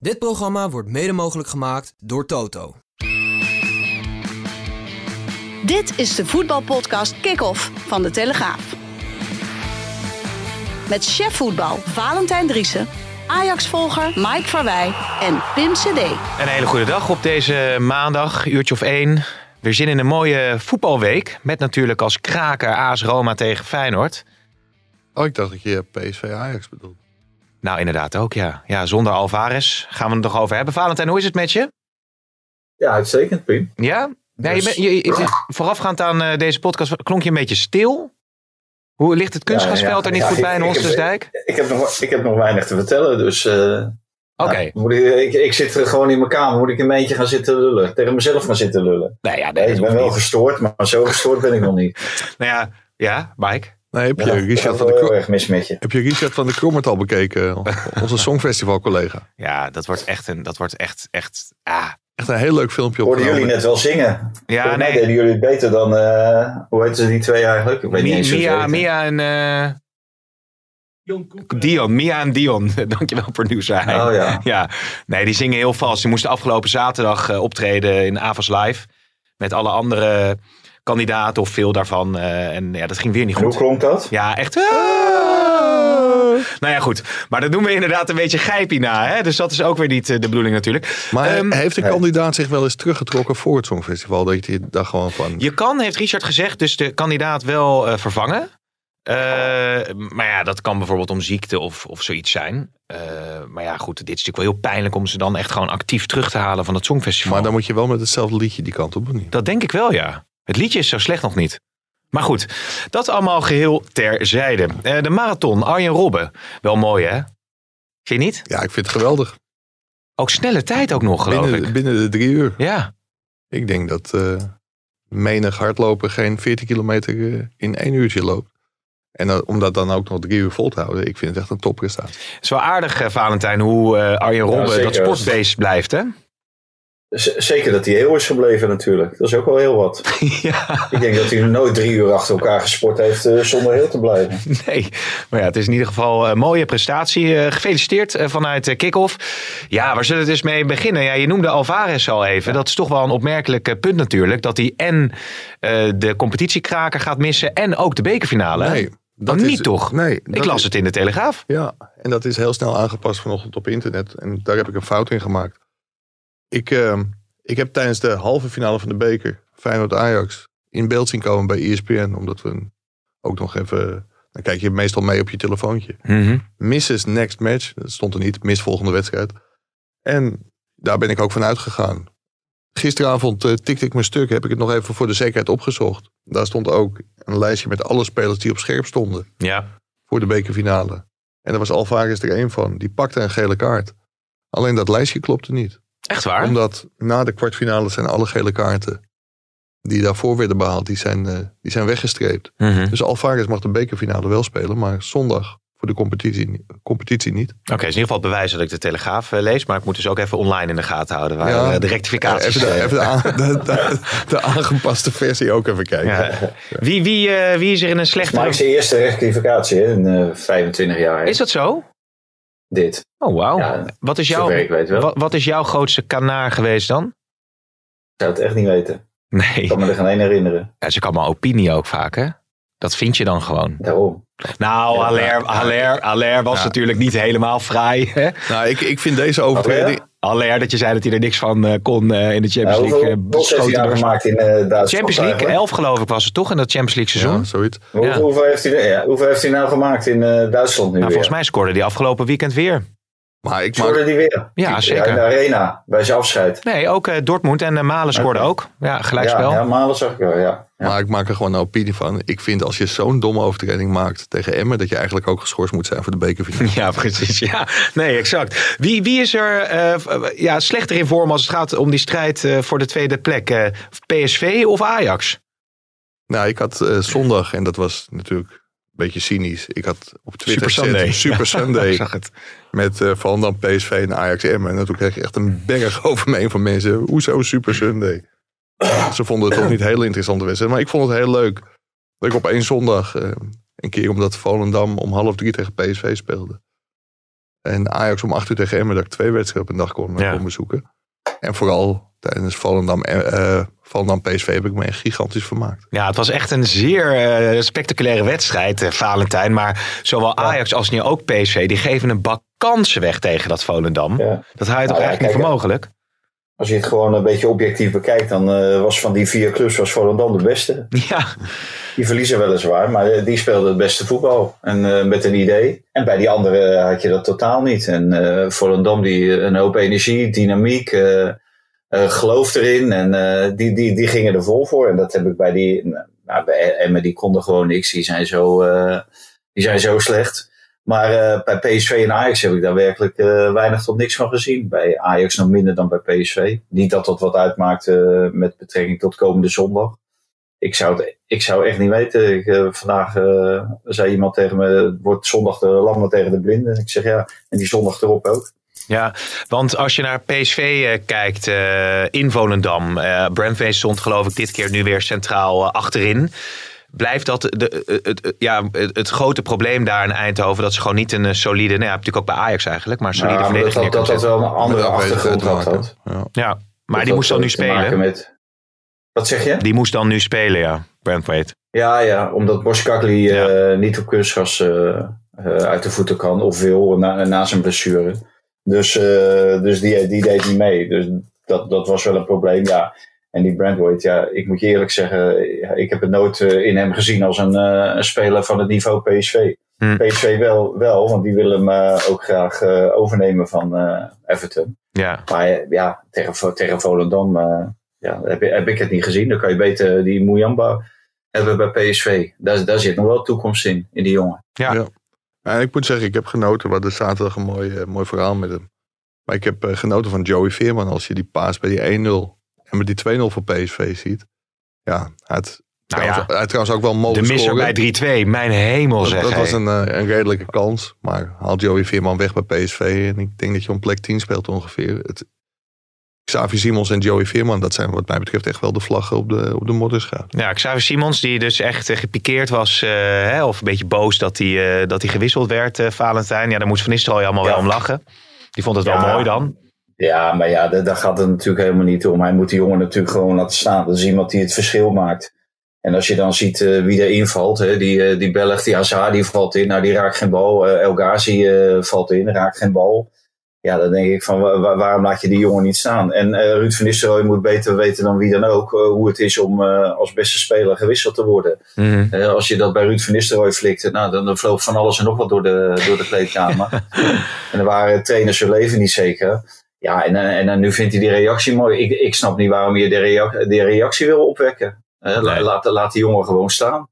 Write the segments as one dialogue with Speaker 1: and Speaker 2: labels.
Speaker 1: Dit programma wordt mede mogelijk gemaakt door Toto.
Speaker 2: Dit is de voetbalpodcast Kick-Off van De Telegraaf. Met chef voetbal Valentijn Driessen, Ajax-volger Mike Verwij en Pim CD.
Speaker 3: Een hele goede dag op deze maandag, uurtje of één. Weer zin in een mooie voetbalweek. Met natuurlijk als kraker AS Roma tegen Feyenoord.
Speaker 4: Oh, ik dacht dat je PSV Ajax bedoelt.
Speaker 3: Nou, inderdaad ook, ja. Ja, zonder Alvarez gaan we het nog over hebben. Valentijn, hoe is het met je?
Speaker 5: Ja, uitstekend, Pim.
Speaker 3: Ja? Nee, je
Speaker 5: Dus-
Speaker 3: bent- je, je- voorafgaand aan eh, deze podcast klonk je een beetje stil. Hoe ligt het kunstgrasveld er niet goed
Speaker 5: ik-
Speaker 3: bij in
Speaker 5: ik heb-
Speaker 3: Honstersdijk?
Speaker 5: Ik heb, nog, ik heb nog weinig te vertellen, dus... eh,
Speaker 3: Oké.
Speaker 5: nou, moet ik, ik, ik zit er gewoon in mijn kamer, moet ik een beetje gaan zitten lullen. Tegen mezelf gaan zitten lullen.
Speaker 3: Nee, ja, nee,
Speaker 5: ik ben wel
Speaker 3: niet.
Speaker 5: gestoord, maar zo gestoord ben ik nog niet.
Speaker 3: Nou ja, ja, Mike.
Speaker 4: Nee, heb je,
Speaker 5: Ja,
Speaker 4: Richard van de
Speaker 5: wel heel
Speaker 4: Kro-
Speaker 5: erg mis met je.
Speaker 4: heb je Richard van de Krommert al bekeken? Onze Songfestival-collega.
Speaker 3: Ja, dat wordt echt een, dat wordt echt, echt, ah.
Speaker 4: Echt een heel leuk filmpje
Speaker 5: Hoorden jullie net wel zingen?
Speaker 3: Ja,
Speaker 5: Volgens
Speaker 3: nee.
Speaker 5: deden jullie het beter dan... eh, hoe heten ze die twee eigenlijk? Ik weet niet
Speaker 3: Mi-
Speaker 5: eens hoe ze
Speaker 3: Mia,
Speaker 5: heten.
Speaker 3: Mia en... eh, Dion, Mia en Dion. Dankjewel, producer.
Speaker 5: Oh ja.
Speaker 3: Ja, nee, die zingen heel vals. Die moesten afgelopen zaterdag eh, optreden in Avas Live. Met alle andere kandidaten of veel daarvan. eh, en ja, dat ging weer niet
Speaker 5: En hoe
Speaker 3: goed.
Speaker 5: klonk dat?
Speaker 3: Ja, echt. Ah. Nou ja, goed. Maar dat doen we inderdaad een beetje gijpie na. Hè? Dus dat is ook weer niet eh, de bedoeling natuurlijk.
Speaker 4: Maar
Speaker 3: Ehm,
Speaker 4: heeft de kandidaat zich wel eens teruggetrokken voor het Songfestival? Dat je daar gewoon van...
Speaker 3: Je kan, heeft Richard gezegd, dus de kandidaat wel eh, vervangen. Eh, maar ja, dat kan bijvoorbeeld om ziekte of, of zoiets zijn. Eh, maar ja, goed, dit is natuurlijk wel heel pijnlijk om ze dan echt gewoon actief terug te halen van het Songfestival.
Speaker 4: Maar dan moet je wel met hetzelfde liedje die kant op, of niet?
Speaker 3: Dat denk ik wel, ja. Het liedje is zo slecht nog niet. Maar goed, dat allemaal geheel terzijde. Eh, de marathon, Arjen Robben. Wel mooi, hè? Vind je niet?
Speaker 4: Ja, ik vind het geweldig.
Speaker 3: Ook snelle tijd ook nog, geloof
Speaker 4: Binnen,
Speaker 3: ik.
Speaker 4: binnen de drie uur.
Speaker 3: Ja,
Speaker 4: Ik denk dat eh, menig hardloper geen 14 kilometer eh, in één uurtje loopt. En dan- om dat dan ook nog drie uur vol te houden, ik vind het echt een topprestatie.
Speaker 3: het is wel aardig, eh, Valentijn, hoe eh, Arjen Robben dat sportbeest blijft, hè?
Speaker 5: Z- Zeker dat hij heel is gebleven natuurlijk. Dat is ook wel heel wat.
Speaker 3: ja,
Speaker 5: Ik denk dat hij nooit drie uur achter elkaar gesport heeft eh, zonder heel te blijven.
Speaker 3: nee. Maar ja, het is in ieder geval een mooie prestatie. Eh, gefeliciteerd eh, vanuit eh, Kick-Off. Ja, waar zullen we dus mee beginnen? Ja, je noemde Alvarez al even. Dat is toch wel een opmerkelijk eh, punt natuurlijk. Dat hij en eh, de competitiekraker gaat missen en ook de bekerfinale.
Speaker 4: Nee,
Speaker 3: Dan niet toch?
Speaker 4: Nee.
Speaker 3: Ik
Speaker 4: dat
Speaker 3: las
Speaker 4: is-
Speaker 3: het in de Telegraaf.
Speaker 4: Ja, en dat is heel snel aangepast vanochtend op internet. En daar heb ik een fout in gemaakt. Ik, eh, ik heb tijdens de halve finale van de beker, Feyenoord-Ajax, in beeld zien komen bij ESPN. Omdat we ook nog even... Dan kijk je meestal mee op je telefoontje.
Speaker 3: Mhm.
Speaker 4: Misses next match. Dat stond er niet. Mis volgende wedstrijd. En daar ben ik ook van uitgegaan. Gisteravond eh, tikte ik mijn stuk. Heb ik het nog even voor de zekerheid opgezocht. Daar stond ook een lijstje met alle spelers die op scherp stonden.
Speaker 3: Ja.
Speaker 4: Voor de bekerfinale. En daar was Alvarez er één van. Die pakte een gele kaart. Alleen dat lijstje klopte niet.
Speaker 3: Echt waar?
Speaker 4: Omdat na de kwartfinale zijn alle gele kaarten die daarvoor werden behaald, die zijn, eh, die zijn weggestreept.
Speaker 3: Mhm.
Speaker 4: Dus Alvarez mag de bekerfinale wel spelen, maar zondag voor de competitie, competitie niet.
Speaker 3: Oké, het is in ieder geval het bewijs dat ik de Telegraaf eh, lees. Maar ik moet dus ook even online in de gaten houden. Waar
Speaker 4: Ja.
Speaker 3: eh, de rectificaties
Speaker 4: Even, de, even de, aan- de, de- de aangepaste versie ook even kijken.
Speaker 3: Ja. Wie, wie, eh, wie is er in een slechte...
Speaker 5: zijn eerste rectificatie hè, in eh, 25 jaar. hè,
Speaker 3: Is dat zo?
Speaker 5: Dit.
Speaker 3: Oh, wauw.
Speaker 5: Ja,
Speaker 3: wat, is jouw,
Speaker 5: ik
Speaker 3: wat, wat is jouw grootste kanaar geweest dan?
Speaker 5: Ik zou het echt niet weten. Ik
Speaker 3: Nee.
Speaker 5: kan me er geen één herinneren.
Speaker 3: Ja, ze kan maar opinie ook vaak, hè? Dat vind je dan gewoon.
Speaker 5: Daarom.
Speaker 3: Nou,
Speaker 5: Ja,
Speaker 3: Haller, Haller, Haller was
Speaker 4: Ja.
Speaker 3: natuurlijk niet helemaal fraai. Hè?
Speaker 4: Nou, ik, ik vind deze overtreding...
Speaker 3: Haller, dat je zei dat hij er niks van eh, kon eh, in de
Speaker 5: Nou,
Speaker 3: Champions League.
Speaker 5: hoeveel
Speaker 3: eh,
Speaker 5: heeft nou gemaakt in eh Duitsland?
Speaker 3: Champions League,
Speaker 5: eigenlijk?
Speaker 3: 11 geloof ik was het toch in dat Champions League seizoen?
Speaker 4: Ja, zoiets.
Speaker 5: Hoeveel, heeft hij, ja, hoeveel heeft hij nou gemaakt in eh, Duitsland nu
Speaker 3: Nou,
Speaker 5: weer?
Speaker 3: volgens mij scoorde hij afgelopen weekend weer.
Speaker 4: Maar ik
Speaker 5: Scoorde die weer?
Speaker 3: Ja, zeker.
Speaker 5: in de arena, bij zijn afscheid.
Speaker 3: Nee, ook eh, Dortmund en eh, Malen scoorde
Speaker 5: Oké.
Speaker 3: ook. Ja, gelijkspel.
Speaker 5: Ja, ja, Malen zag ik wel, ja. ja.
Speaker 4: maar ik maak er gewoon een opinie van. Ik vind als je zo'n domme overtreding maakt tegen Emmen... dat je eigenlijk ook geschorst moet zijn voor de bekerfinale.
Speaker 3: Ja, precies. Ja, nee, exact. Wie, wie is er eh, ja, slechter in vorm als het gaat om die strijd voor de tweede plek? PSV of Ajax?
Speaker 4: Nou, ik had zondag, en dat was natuurlijk beetje cynisch. Ik had op Twitter
Speaker 3: Super Sunday.
Speaker 4: Super
Speaker 3: Ik
Speaker 4: Sunday
Speaker 3: zag het.
Speaker 4: met eh van dan PSV en Ajax Emmen. En toen kreeg ik echt een berg over me heen van mensen. Hoezo Super Sunday? Ze vonden het toch niet heel interessante wedstrijd. Maar ik vond het heel leuk dat ik op één zondag, eh, een keer omdat Volendam om half drie tegen PSV speelde. En Ajax om acht uur tegen Emmen, dat ik twee wedstrijden op een dag kon,
Speaker 3: Ja.
Speaker 4: kon bezoeken. En vooral tijdens Volendam, eh, Volendam PSV heb ik me echt gigantisch vermaakt.
Speaker 3: Ja, het was echt een zeer eh, spectaculaire wedstrijd, eh, Valentijn. Maar zowel Ajax als nu ook PSV, die geven een bak kansen weg tegen dat Volendam.
Speaker 5: Ja.
Speaker 3: Dat hou je toch
Speaker 5: Nou ja,
Speaker 3: eigenlijk niet voor mogelijk?
Speaker 5: Als je het gewoon een beetje objectief bekijkt, dan eh, was van die vier clubs was Volendam de beste.
Speaker 3: Ja,
Speaker 5: Die verliezen weliswaar, maar eh, die speelden het beste voetbal. En eh, met een idee. En bij die andere had je dat totaal niet. En eh Volendam, die een hoop energie, dynamiek, eh, geloof erin. En die, die, die gingen er vol voor. En dat heb ik bij die, nou, bij Emmen, die konden gewoon niks. Die zijn zo, die zijn zo slecht. Maar eh, bij PSV en Ajax heb ik daar werkelijk eh, weinig tot niks van gezien. Bij Ajax nog minder dan bij PSV. Niet dat dat wat uitmaakt eh, met betrekking tot komende zondag. Ik zou het ik zou echt niet weten. Vandaag zei iemand tegen me: wordt zondag de lammen tegen de blinden. Ik zeg ja, en die zondag erop ook.
Speaker 3: Ja, want als je naar PSV kijkt in Volendam. eh Brandwees stond geloof ik dit keer nu weer centraal achterin. Blijft dat de, eh, het, het- ja, het, het grote probleem daar in Eindhoven? Dat ze gewoon niet een eh, solide, nou ja, natuurlijk ook bij Ajax eigenlijk, maar een solide
Speaker 5: maar dat,
Speaker 3: verdediging
Speaker 5: dat, dat wel een andere achtergrond
Speaker 4: te
Speaker 5: had.
Speaker 4: Ja.
Speaker 3: Ja, maar
Speaker 5: Dat
Speaker 3: die moest dan nu
Speaker 5: eh,
Speaker 3: spelen.
Speaker 5: Met, wat zeg je?
Speaker 3: Die moest dan nu spelen, ja. Brandweed.
Speaker 5: Ja, ja, omdat Boskakli
Speaker 3: Ja.
Speaker 5: eh niet op kunstgas eh, eh, uit de voeten kan of wil na, na zijn blessure. Dus, eh, dus die, die deed niet mee. Dus dat, dat was wel een probleem. Ja. En die Brandwaite, ja, ik moet je eerlijk zeggen, ja, ik heb het nooit eh, in hem gezien als een, eh, een speler van het niveau PSV.
Speaker 3: Hm.
Speaker 5: PSV wel, wel, want die willen hem eh, ook graag eh, overnemen van eh, Everton.
Speaker 3: Ja.
Speaker 5: Maar ja, tegen, tegen Volendam eh, ja, heb, heb ik het niet gezien. Dan kan je beter die Muyamba hebben bij PSV. Daar, daar zit nog wel toekomst in, in die jongen.
Speaker 3: Ja.
Speaker 4: Ja. En ik moet zeggen, ik heb genoten. We hadden zaterdag een mooi, mooi verhaal met hem. Maar ik heb genoten van Joey Veerman. Als je die paas bij die 1-0 en met die 2-0 voor PSV ziet. Ja, hij had,
Speaker 3: Nou
Speaker 4: trouwens,
Speaker 3: ja,
Speaker 4: hij had trouwens ook wel
Speaker 3: de
Speaker 4: mogen
Speaker 3: misser
Speaker 4: scoren.
Speaker 3: bij 3-2. Mijn hemel
Speaker 4: Dat,
Speaker 3: zeg.
Speaker 4: dat
Speaker 3: hé.
Speaker 4: was een, eh, een redelijke kans. Maar haalt Joey Veerman weg bij PSV. En ik denk dat je om plek 10 speelt ongeveer. Het, Xavi Simons en Joey Veerman, dat zijn wat mij betreft echt wel de vlaggen op de, op de modderschaap.
Speaker 3: Ja, Xavier Simons, die dus echt eh, gepikeerd was, eh, hè, of een beetje boos dat hij, eh, dat hij gewisseld werd, eh Valentijn. Ja, daar moest Van Nistelrooy allemaal
Speaker 5: Ja.
Speaker 3: wel om lachen. Die vond het wel mooi dan.
Speaker 5: Ja, maar ja, daar, daar gaat het natuurlijk helemaal niet om. Hij moet die jongen natuurlijk gewoon laten staan. Dat is iemand die het verschil maakt. En als je dan ziet eh, wie er invalt, hè, die, eh, die Belg, die Hazard, die valt in. Nou, die raakt geen bal. Eh, El Ghazi valt in, raakt geen bal. Ja, dan denk ik van wa- wa- waarom laat je die jongen niet staan? En Ruud van Nistelrooy moet beter weten dan wie dan ook hoe het is om als beste speler gewisseld te worden.
Speaker 3: Mhm.
Speaker 5: Als je dat bij Ruud van Nistelrooy flikte, nou, dan, dan vloog van alles en nog wat door de, door de kleedkamer. en er waren trainers hun leven niet zeker. Ja, en, eh, en, dan nu vindt hij die reactie mooi. Ik, ik snap niet waarom je de, reac- de reactie wil opwekken. Eh, la-
Speaker 3: Nee.
Speaker 5: laat, laat die jongen gewoon staan.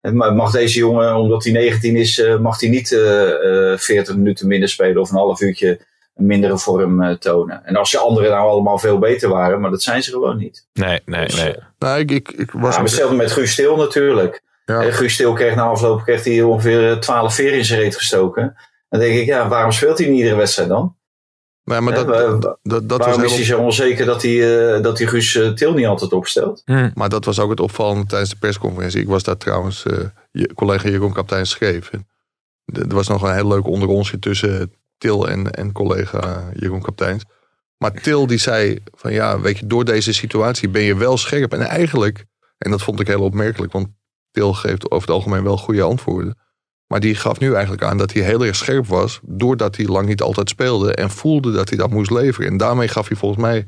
Speaker 5: En ma- mag deze jongen, omdat hij 19 is, eh, mag hij niet eh, eh, 40 minuten minder spelen of een half uurtje een mindere vorm eh, tonen. En als je anderen nou allemaal veel beter waren, maar dat zijn ze gewoon niet.
Speaker 3: Nee, nee,
Speaker 5: Dus,
Speaker 3: nee.
Speaker 5: eh,
Speaker 4: Nou, ik, ik, ik was
Speaker 5: ja, maar hetzelfde met Guus Stil natuurlijk.
Speaker 4: Ja.
Speaker 5: Eh, Guus Stil kreeg na afloop kreeg hij ongeveer eh, 12 veer in zijn reet gestoken. Dan denk ik, ja, waarom speelt hij niet iedere wedstrijd dan?
Speaker 4: Nee, maar dat, dat, dat, dat was
Speaker 5: is hij zo onzeker dat hij, eh, dat hij Guus eh, Til niet altijd opstelt?
Speaker 3: Hm.
Speaker 4: Maar dat was ook het opvallende tijdens de persconferentie. Ik was daar trouwens, eh, je collega Jeroen Kaptein schreef. En Er was nog een heel leuk onderonsje tussen Til en, en collega Jeroen Kapteins. Maar Til die zei van ja, weet je, door deze situatie ben je wel scherp. En eigenlijk, en dat vond ik heel opmerkelijk, want Til geeft over het algemeen wel goede antwoorden. Maar die gaf nu eigenlijk aan dat hij heel erg scherp was, doordat hij lang niet altijd speelde en voelde dat hij dat moest leveren. En daarmee gaf hij volgens mij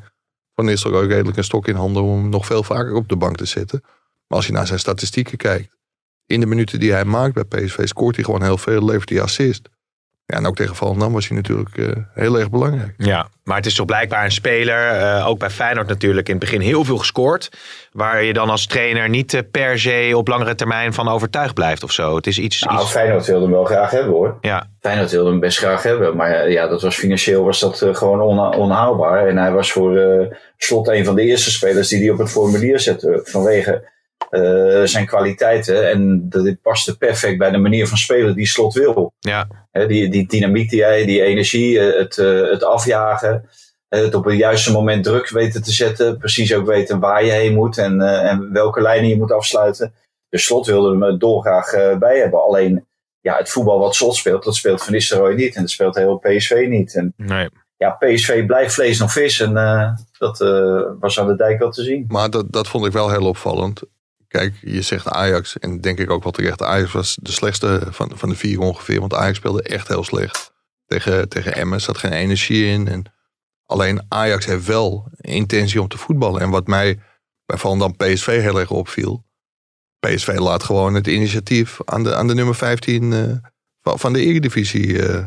Speaker 4: Van Nistelrooy redelijk een stok in handen om hem nog veel vaker op de bank te zetten. Maar als je naar zijn statistieken kijkt, in de minuten die hij maakt bij PSV scoort hij gewoon heel veel, levert hij assist. Ja, en ook tegen Volendam was hij natuurlijk eh, heel erg belangrijk.
Speaker 3: Ja, maar het is toch blijkbaar een speler, eh, ook bij Feyenoord natuurlijk, in het begin heel veel gescoord. Waar je dan als trainer niet eh, per se op langere termijn van overtuigd blijft of zo. Het is iets...
Speaker 5: Nou,
Speaker 3: iets
Speaker 5: Feyenoord wilde hem wel graag hebben hoor.
Speaker 3: ja,
Speaker 5: Feyenoord wilde hem best graag hebben. Maar ja, dat was financieel was dat gewoon on- onhaalbaar. En hij was voor eh, slot een van de eerste spelers die hij op het formulier zette. Vanwege eh, zijn kwaliteiten. En dat dit paste perfect bij de manier van spelen die slot wil.
Speaker 3: ja,
Speaker 5: Hè, die, die dynamiek die hij, die energie, eh, het, eh, het afjagen. Het op het juiste moment druk weten te zetten. Precies ook weten waar je heen moet en, eh, en welke lijnen je moet afsluiten. Dus Slot wilde hem dolgraag eh, bij hebben. Alleen ja, het voetbal wat Slot speelt, dat speelt Van Nistelrooy niet. En dat speelt heel PSV niet. En
Speaker 3: nee.
Speaker 5: ja, PSV blijft vlees nog vis. En eh, dat eh, was aan de dijk wel te zien.
Speaker 4: Maar dat, dat vond ik wel heel opvallend. Kijk, je zegt Ajax. En denk ik ook wel terecht. Ajax was de slechtste van, van de vier ongeveer. Want Ajax speelde echt heel slecht. Tegen, tegen Emmen zat geen energie in. En alleen Ajax heeft wel intentie om te voetballen. En wat mij bij Volendam PSV heel erg opviel. PSV laat gewoon het initiatief aan de, aan de nummer 15 eh, van, de Eredivisie. eh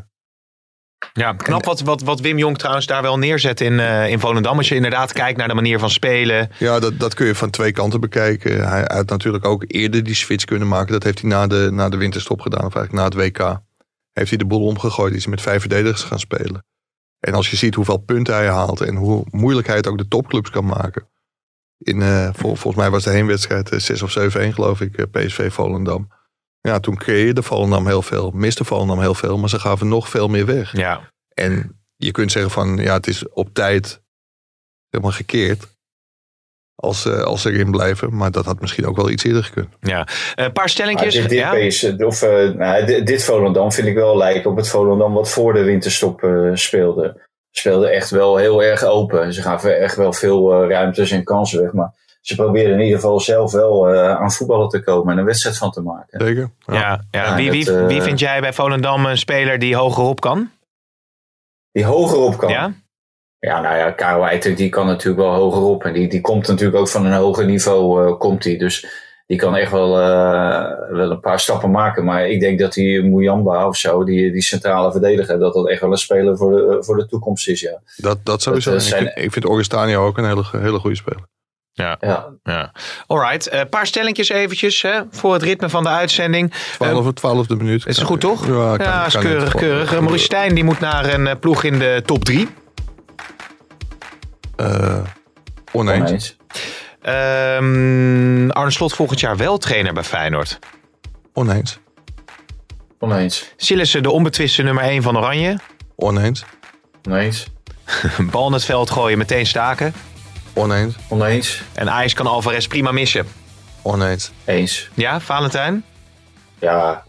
Speaker 3: Ja, knap wat, wat, wat Wim Jong trouwens daar wel neerzet in, eh, in Volendam. Als je inderdaad kijkt naar de manier van spelen.
Speaker 4: Ja, dat, dat kun je van twee kanten bekijken. Hij had natuurlijk ook eerder die switch kunnen maken. Dat heeft hij na de, na de winterstop gedaan, of eigenlijk na het WK. Heeft hij de boel omgegooid, is hij met vijf verdedigers gaan spelen. En als je ziet hoeveel punten hij haalt en hoe moeilijk hij het ook de topclubs kan maken. In, eh, vol- volgens mij was de heenwedstrijd eh, 6 of 7-1 geloof ik, PSV Volendam. Ja, toen creëerde Volendam heel veel, miste Volendam heel veel, maar ze gaven nog veel meer weg.
Speaker 3: Ja,
Speaker 4: En je kunt zeggen van, ja, het is op tijd helemaal gekeerd. Als, eh, als ze erin blijven. Maar dat had misschien ook wel iets eerder gekund.
Speaker 3: ja. Eh, Een paar stellingjes.
Speaker 5: dit, dit,
Speaker 3: ja?
Speaker 5: PS, of, eh, nou, dit, dit Volendam vind ik wel lijken op het Volendam wat voor de winterstop eh, speelde. Speelde echt wel heel erg open. Ze gaven echt wel veel eh, ruimtes en kansen weg. Maar ze probeerden in ieder geval zelf wel eh, aan voetballen te komen en een wedstrijd van te maken.
Speaker 4: Zeker?
Speaker 3: Ja, ja.
Speaker 5: Ja,
Speaker 3: Wie, wie,
Speaker 5: eh,
Speaker 3: wie vind jij bij Volendam een speler die hogerop kan?
Speaker 5: Die hoger op kan.
Speaker 3: Ja?
Speaker 5: Ja, nou ja, Karel Eiting die kan natuurlijk wel hoger op. En die, die komt natuurlijk ook van een hoger niveau, eh, komt die. Dus die kan echt wel, eh, wel een paar stappen maken. Maar ik denk dat die Muyamba of zo, die, die centrale verdediger, dat dat echt wel een speler voor de, voor de toekomst is, ja.
Speaker 4: Dat, dat sowieso.
Speaker 5: Dat,
Speaker 4: ik, vind, ik vind Augustania ook een hele, hele goede speler.
Speaker 5: Ja.
Speaker 3: ja. Alright, een paar stellingjes eventjes hè, voor het ritme van de uitzending.
Speaker 4: Twaalf, twaalfde minuut.
Speaker 3: Is het goed toch?
Speaker 4: Ja, kan-
Speaker 3: ja is
Speaker 4: kan
Speaker 3: keurig, keurig. Eh, Maurice Stijn die moet naar een eh, ploeg in de top 3.
Speaker 4: Eh, oneens.
Speaker 5: Oneens.
Speaker 3: Ehm Arne Slot volgend jaar wel trainer bij Feyenoord.
Speaker 4: Oneens.
Speaker 5: Oneens.
Speaker 3: Sillissen de onbetwiste nummer 1 van Oranje.
Speaker 4: Oneens.
Speaker 5: Oneens.
Speaker 3: Bal in het veld gooien, meteen staken.
Speaker 4: Oneens.
Speaker 5: Oneens.
Speaker 3: En Ajax kan Alvarez prima missen.
Speaker 4: Oneens.
Speaker 5: Eens.
Speaker 3: Ja, Valentijn?
Speaker 5: Ja.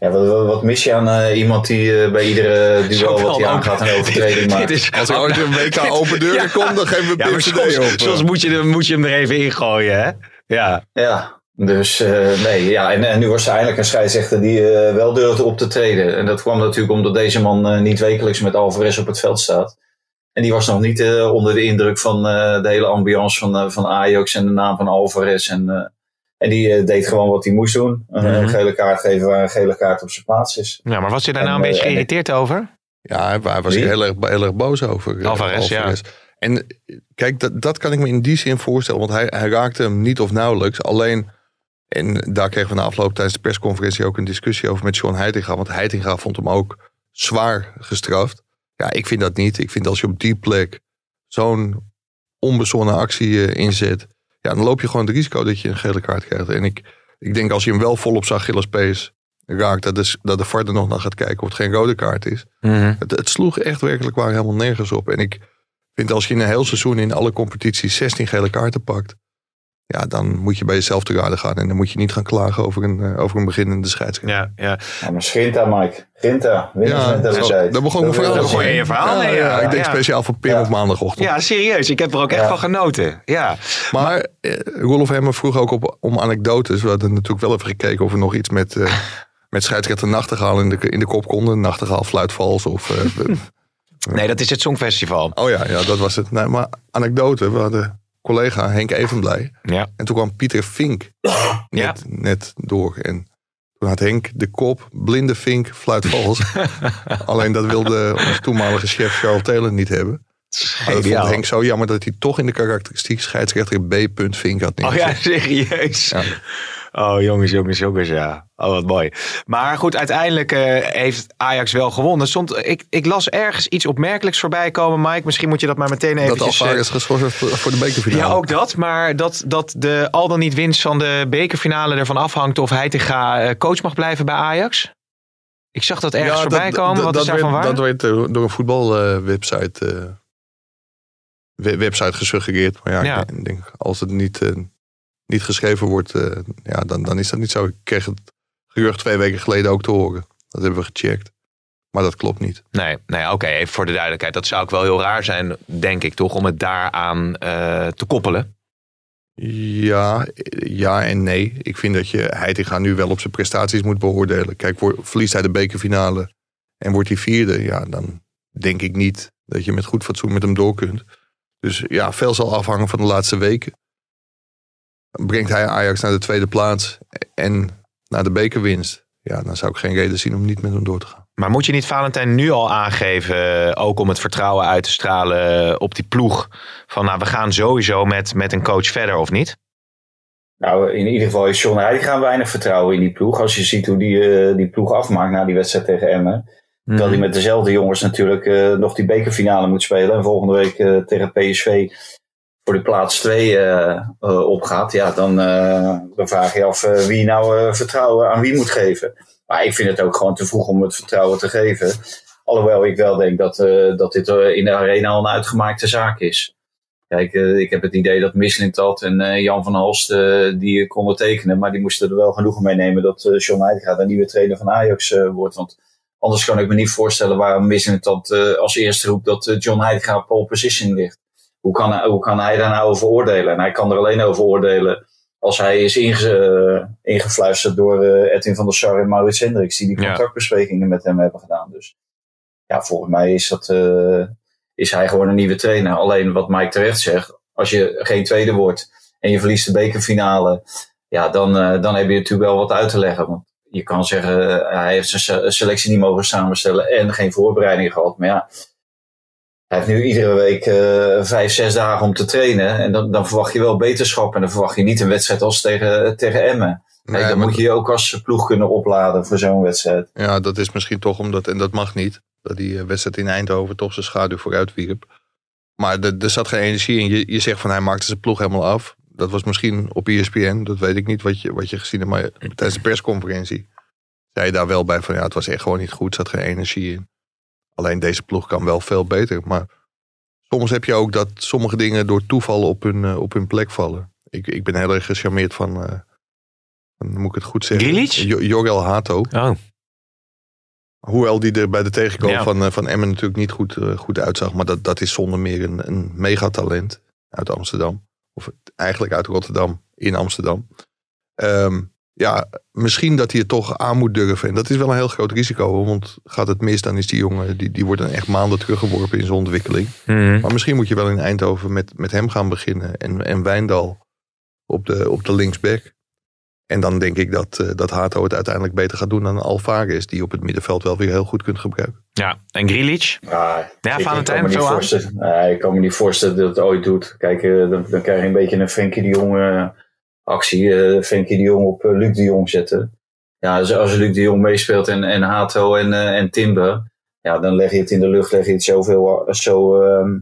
Speaker 5: Ja, wat, wat, wat mis je aan eh, iemand die eh, bij iedere duel
Speaker 3: Zo
Speaker 5: wat hij aangaat een overtreding maakt?
Speaker 3: Is
Speaker 4: Als er ooit een WK open deuren
Speaker 3: Ja.
Speaker 4: komt, dan geven we
Speaker 3: Ja, soms,
Speaker 4: op.
Speaker 3: soms moet, je, hem- moet je hem er even ingooien, hè? Ja.
Speaker 5: Ja, dus eh, nee, ja, en, en nu was er eindelijk een scheidsrechter die eh, wel durfde op te treden. En dat kwam natuurlijk omdat deze man eh, niet wekelijks met Alvarez op het veld staat. En die was nog niet eh, onder de indruk van eh, de hele ambiance van, eh, van Ajax en de naam van Alvarez. En, eh, en die deed gewoon wat hij moest doen. Een-
Speaker 3: Mhm.
Speaker 5: Een gele kaart geven waar een gele kaart op zijn plaats is.
Speaker 3: ja, maar was je daar nou
Speaker 5: En,
Speaker 3: een beetje
Speaker 5: en-
Speaker 3: geïrriteerd over?
Speaker 4: Ja, hij hij was heel erg, heel erg boos over.
Speaker 3: Alvarez, ja.
Speaker 4: En kijk, dat, dat kan ik me in die zin voorstellen. Want hij, hij raakte hem niet of nauwelijks. Alleen, en daar kregen we na afloop tijdens de persconferentie ook een discussie over met Sean Heitinga. Want Heitinga vond hem ook zwaar gestraft. Ja, ik vind dat niet. Ik vind als je op die plek zo'n onbezonnen actie eh, inzet. Ja, dan loop je gewoon het risico dat je een gele kaart krijgt. En ik, ik denk als je hem wel volop zag Gillespees raakt, dat de, dat de VAR er nog naar gaat kijken of het geen rode kaart is. Het, het sloeg echt werkelijk waar helemaal nergens op. En ik vind als je in een heel seizoen in alle competities 16 gele kaarten pakt. Ja, dan moet je bij jezelf te raden gaan. En dan moet je niet gaan klagen over een, eh, over een beginnende scheidsrechter.
Speaker 3: Ja, ja.
Speaker 5: Ja, maar Grinta, Mike. Grinta.
Speaker 4: Ja,
Speaker 5: winnaarsmentaliteit.
Speaker 4: daar begon ik
Speaker 5: Dat
Speaker 4: mijn verhaal.
Speaker 3: je verhaal ja.
Speaker 4: ik denk
Speaker 3: Ja.
Speaker 4: speciaal voor Pim
Speaker 5: Ja.
Speaker 4: op maandagochtend.
Speaker 3: ja, serieus. Ik heb er ook echt
Speaker 5: Ja.
Speaker 3: van genoten. Ja.
Speaker 4: Maar eh, Rolf Hemmer vroeg ook op, om anekdotes. We hadden natuurlijk wel even gekeken of er nog iets met, eh, met scheidsrechter Nachtegaal in de, in de kop konden. Nachtegaal fluit vals of... eh,
Speaker 3: Nee, dat is het Songfestival.
Speaker 4: oh ja, ja, dat was het. Nee, maar anekdote, we hadden collega Henk Evenblij.
Speaker 3: Ja.
Speaker 4: En toen kwam Pieter Fink
Speaker 3: Ja.
Speaker 4: net, net door. En toen had Henk de kop, blinde vink, fluit vals. Alleen dat wilde onze toenmalige chef Charles Taylor niet hebben. Maar dat vond. Henk zo jammer dat hij toch in de karakteristiek scheidsrechter B. Vink had
Speaker 3: Oh
Speaker 4: neergezet.
Speaker 3: ja, serieus?
Speaker 4: Ja.
Speaker 3: Oh jongens, jongens, jongens, ja. Oh, wat mooi. Maar goed, uiteindelijk eh, heeft Ajax wel gewonnen. Stond, ik, ik las ergens iets opmerkelijks voorbij komen, Mike. Misschien moet je dat maar meteen even...
Speaker 4: Dat Alvarez geschorst werd voor, voor de bekerfinale.
Speaker 3: Ja, ook dat. Maar dat, dat de al dan niet winst van de bekerfinale ervan afhangt of Heitinga eh, coach mag blijven bij Ajax. Ik zag dat ergens
Speaker 4: Ja,
Speaker 3: voorbij komen. Wat
Speaker 4: dat
Speaker 3: is daarvan
Speaker 4: werd,
Speaker 3: waar?
Speaker 4: Dat werd eh, door een voetbalwebsite eh, we- website gesuggereerd. Maar ja,
Speaker 3: Ja.
Speaker 4: ik denk, als het niet, eh, niet geschreven wordt, eh, ja, dan, dan is dat niet zo. Ik kreeg het gerucht twee weken geleden ook te horen. Dat hebben we gecheckt. Maar dat klopt niet.
Speaker 3: Nee, nee oké, even voor de duidelijkheid. Dat zou ook wel heel raar zijn, denk ik toch, om het daaraan eh te koppelen.
Speaker 4: Ja, ja en nee. Ik vind dat je Heitinga nu wel op zijn prestaties moet beoordelen. Kijk, voor, verliest hij de bekerfinale en wordt hij vierde, ja, dan denk ik niet dat je met goed fatsoen met hem door kunt. Dus ja, veel zal afhangen van de laatste weken. Brengt hij Ajax naar de tweede plaats en naar de bekerwinst, ja, dan zou ik geen reden zien om niet met hem door te gaan.
Speaker 3: Maar moet je niet Valentijn nu al aangeven, eh, ook om het vertrouwen uit te stralen op die ploeg? Van nou, we gaan sowieso met, met een coach verder, of niet?
Speaker 5: Nou, in ieder geval is John Heitinga weinig vertrouwen in die ploeg. Als je ziet hoe die, eh, die ploeg afmaakt na die wedstrijd tegen Emmen. Terwijl hij met dezelfde jongens natuurlijk eh, nog die bekerfinale moet spelen. En volgende week eh, tegen PSV voor de plaats 2 eh, eh, opgaat. Ja, dan, eh, dan vraag je af wie nou vertrouwen aan wie moet geven. Maar ik vind het ook gewoon te vroeg om het vertrouwen te geven. Alhoewel ik wel denk dat, dat dit in de arena al een uitgemaakte zaak is. Kijk, ik heb het idee dat Mislintat en Jan van Halst die konden tekenen. Maar die moesten er wel genoegen mee nemen dat eh John Heitinga de nieuwe trainer van Ajax wordt. Want anders kan ik me niet voorstellen waarom Mislintat als eerste roept dat John op pole position ligt. Hoe kan, hij- hoe kan hij daar nou over oordelen? En hij kan er alleen over oordelen als hij is inge, eh, ingefluisterd door eh, Edwin van der Sar en Maurits Hendricks. Die die
Speaker 3: Ja.
Speaker 5: contactbesprekingen met hem hebben gedaan. Dus ja, volgens mij is, dat, eh, is hij gewoon een nieuwe trainer. Alleen wat Mike terecht zegt, als je geen tweede wordt en je verliest de bekerfinale, ja, dan, dan heb je natuurlijk wel wat uit te leggen. Want je kan zeggen, hij heeft zijn se- selectie niet mogen samenstellen en geen voorbereiding gehad. Maar ja, hij heeft nu iedere week eh, vijf, zes dagen om te trainen. En dan, dan verwacht je wel beterschap. En dan verwacht je niet een wedstrijd als tegen, tegen Emmen.
Speaker 4: Nee,
Speaker 5: dan moet je je ook als ploeg kunnen opladen voor zo'n wedstrijd.
Speaker 4: Ja, dat is misschien toch omdat, en dat mag niet, dat die eh, wedstrijd in Eindhoven toch zijn schaduw vooruit wierp. Maar er, er zat geen energie in. Je, je zegt van hij maakte zijn ploeg helemaal af. Dat was misschien op ESPN, dat weet ik niet wat je, wat je gezien hebt. Maar tijdens de persconferentie zei je daar wel bij van ja, het was echt gewoon niet goed. Er zat geen energie in. Alleen deze ploeg kan wel veel beter. Maar soms heb je ook dat sommige dingen door toeval op hun, eh, op hun plek vallen. Ik, ik ben heel erg gecharmeerd van, eh, van, moet ik het goed zeggen?
Speaker 3: Grilic?
Speaker 4: Jorel Hato.
Speaker 3: Oh,
Speaker 4: Hoewel die er bij de tegenkomen
Speaker 3: Ja.
Speaker 4: van, eh, van Emmen natuurlijk niet goed, goed uitzag. Maar dat, dat is zonder meer een, een megatalent uit Amsterdam. Of eigenlijk uit Rotterdam in Amsterdam. Ehm, ja, misschien dat hij het toch aan moet durven. En dat is wel een heel groot risico. Want gaat het mis, dan is die jongen, die, die wordt dan echt maanden teruggeworpen in zijn ontwikkeling.
Speaker 3: Mhm.
Speaker 4: Maar misschien moet je wel in Eindhoven met, met hem gaan beginnen. En, en Wijndal op de, op de linksback. En dan denk ik dat, eh, dat Hato het uiteindelijk beter gaat doen dan Alvarez. Die op het middenveld wel weer heel goed kunt gebruiken.
Speaker 3: ja. En Grilic?
Speaker 5: Ja,
Speaker 3: Ja,
Speaker 5: ik
Speaker 3: Valentijn, veel aan?
Speaker 5: Nee, ik kan me niet voorstellen dat het ooit doet. Kijk, eh, dan, dan krijg je een beetje een Frenkie de Jong eh, actie. eh Frenkie de Jong op eh, Luc de Jong zetten. Ja, dus als Luc de Jong meespeelt en, en Hato en, eh, en Timber. Ja, dan leg je het in de lucht, leg je het zoveel, zo, ehm,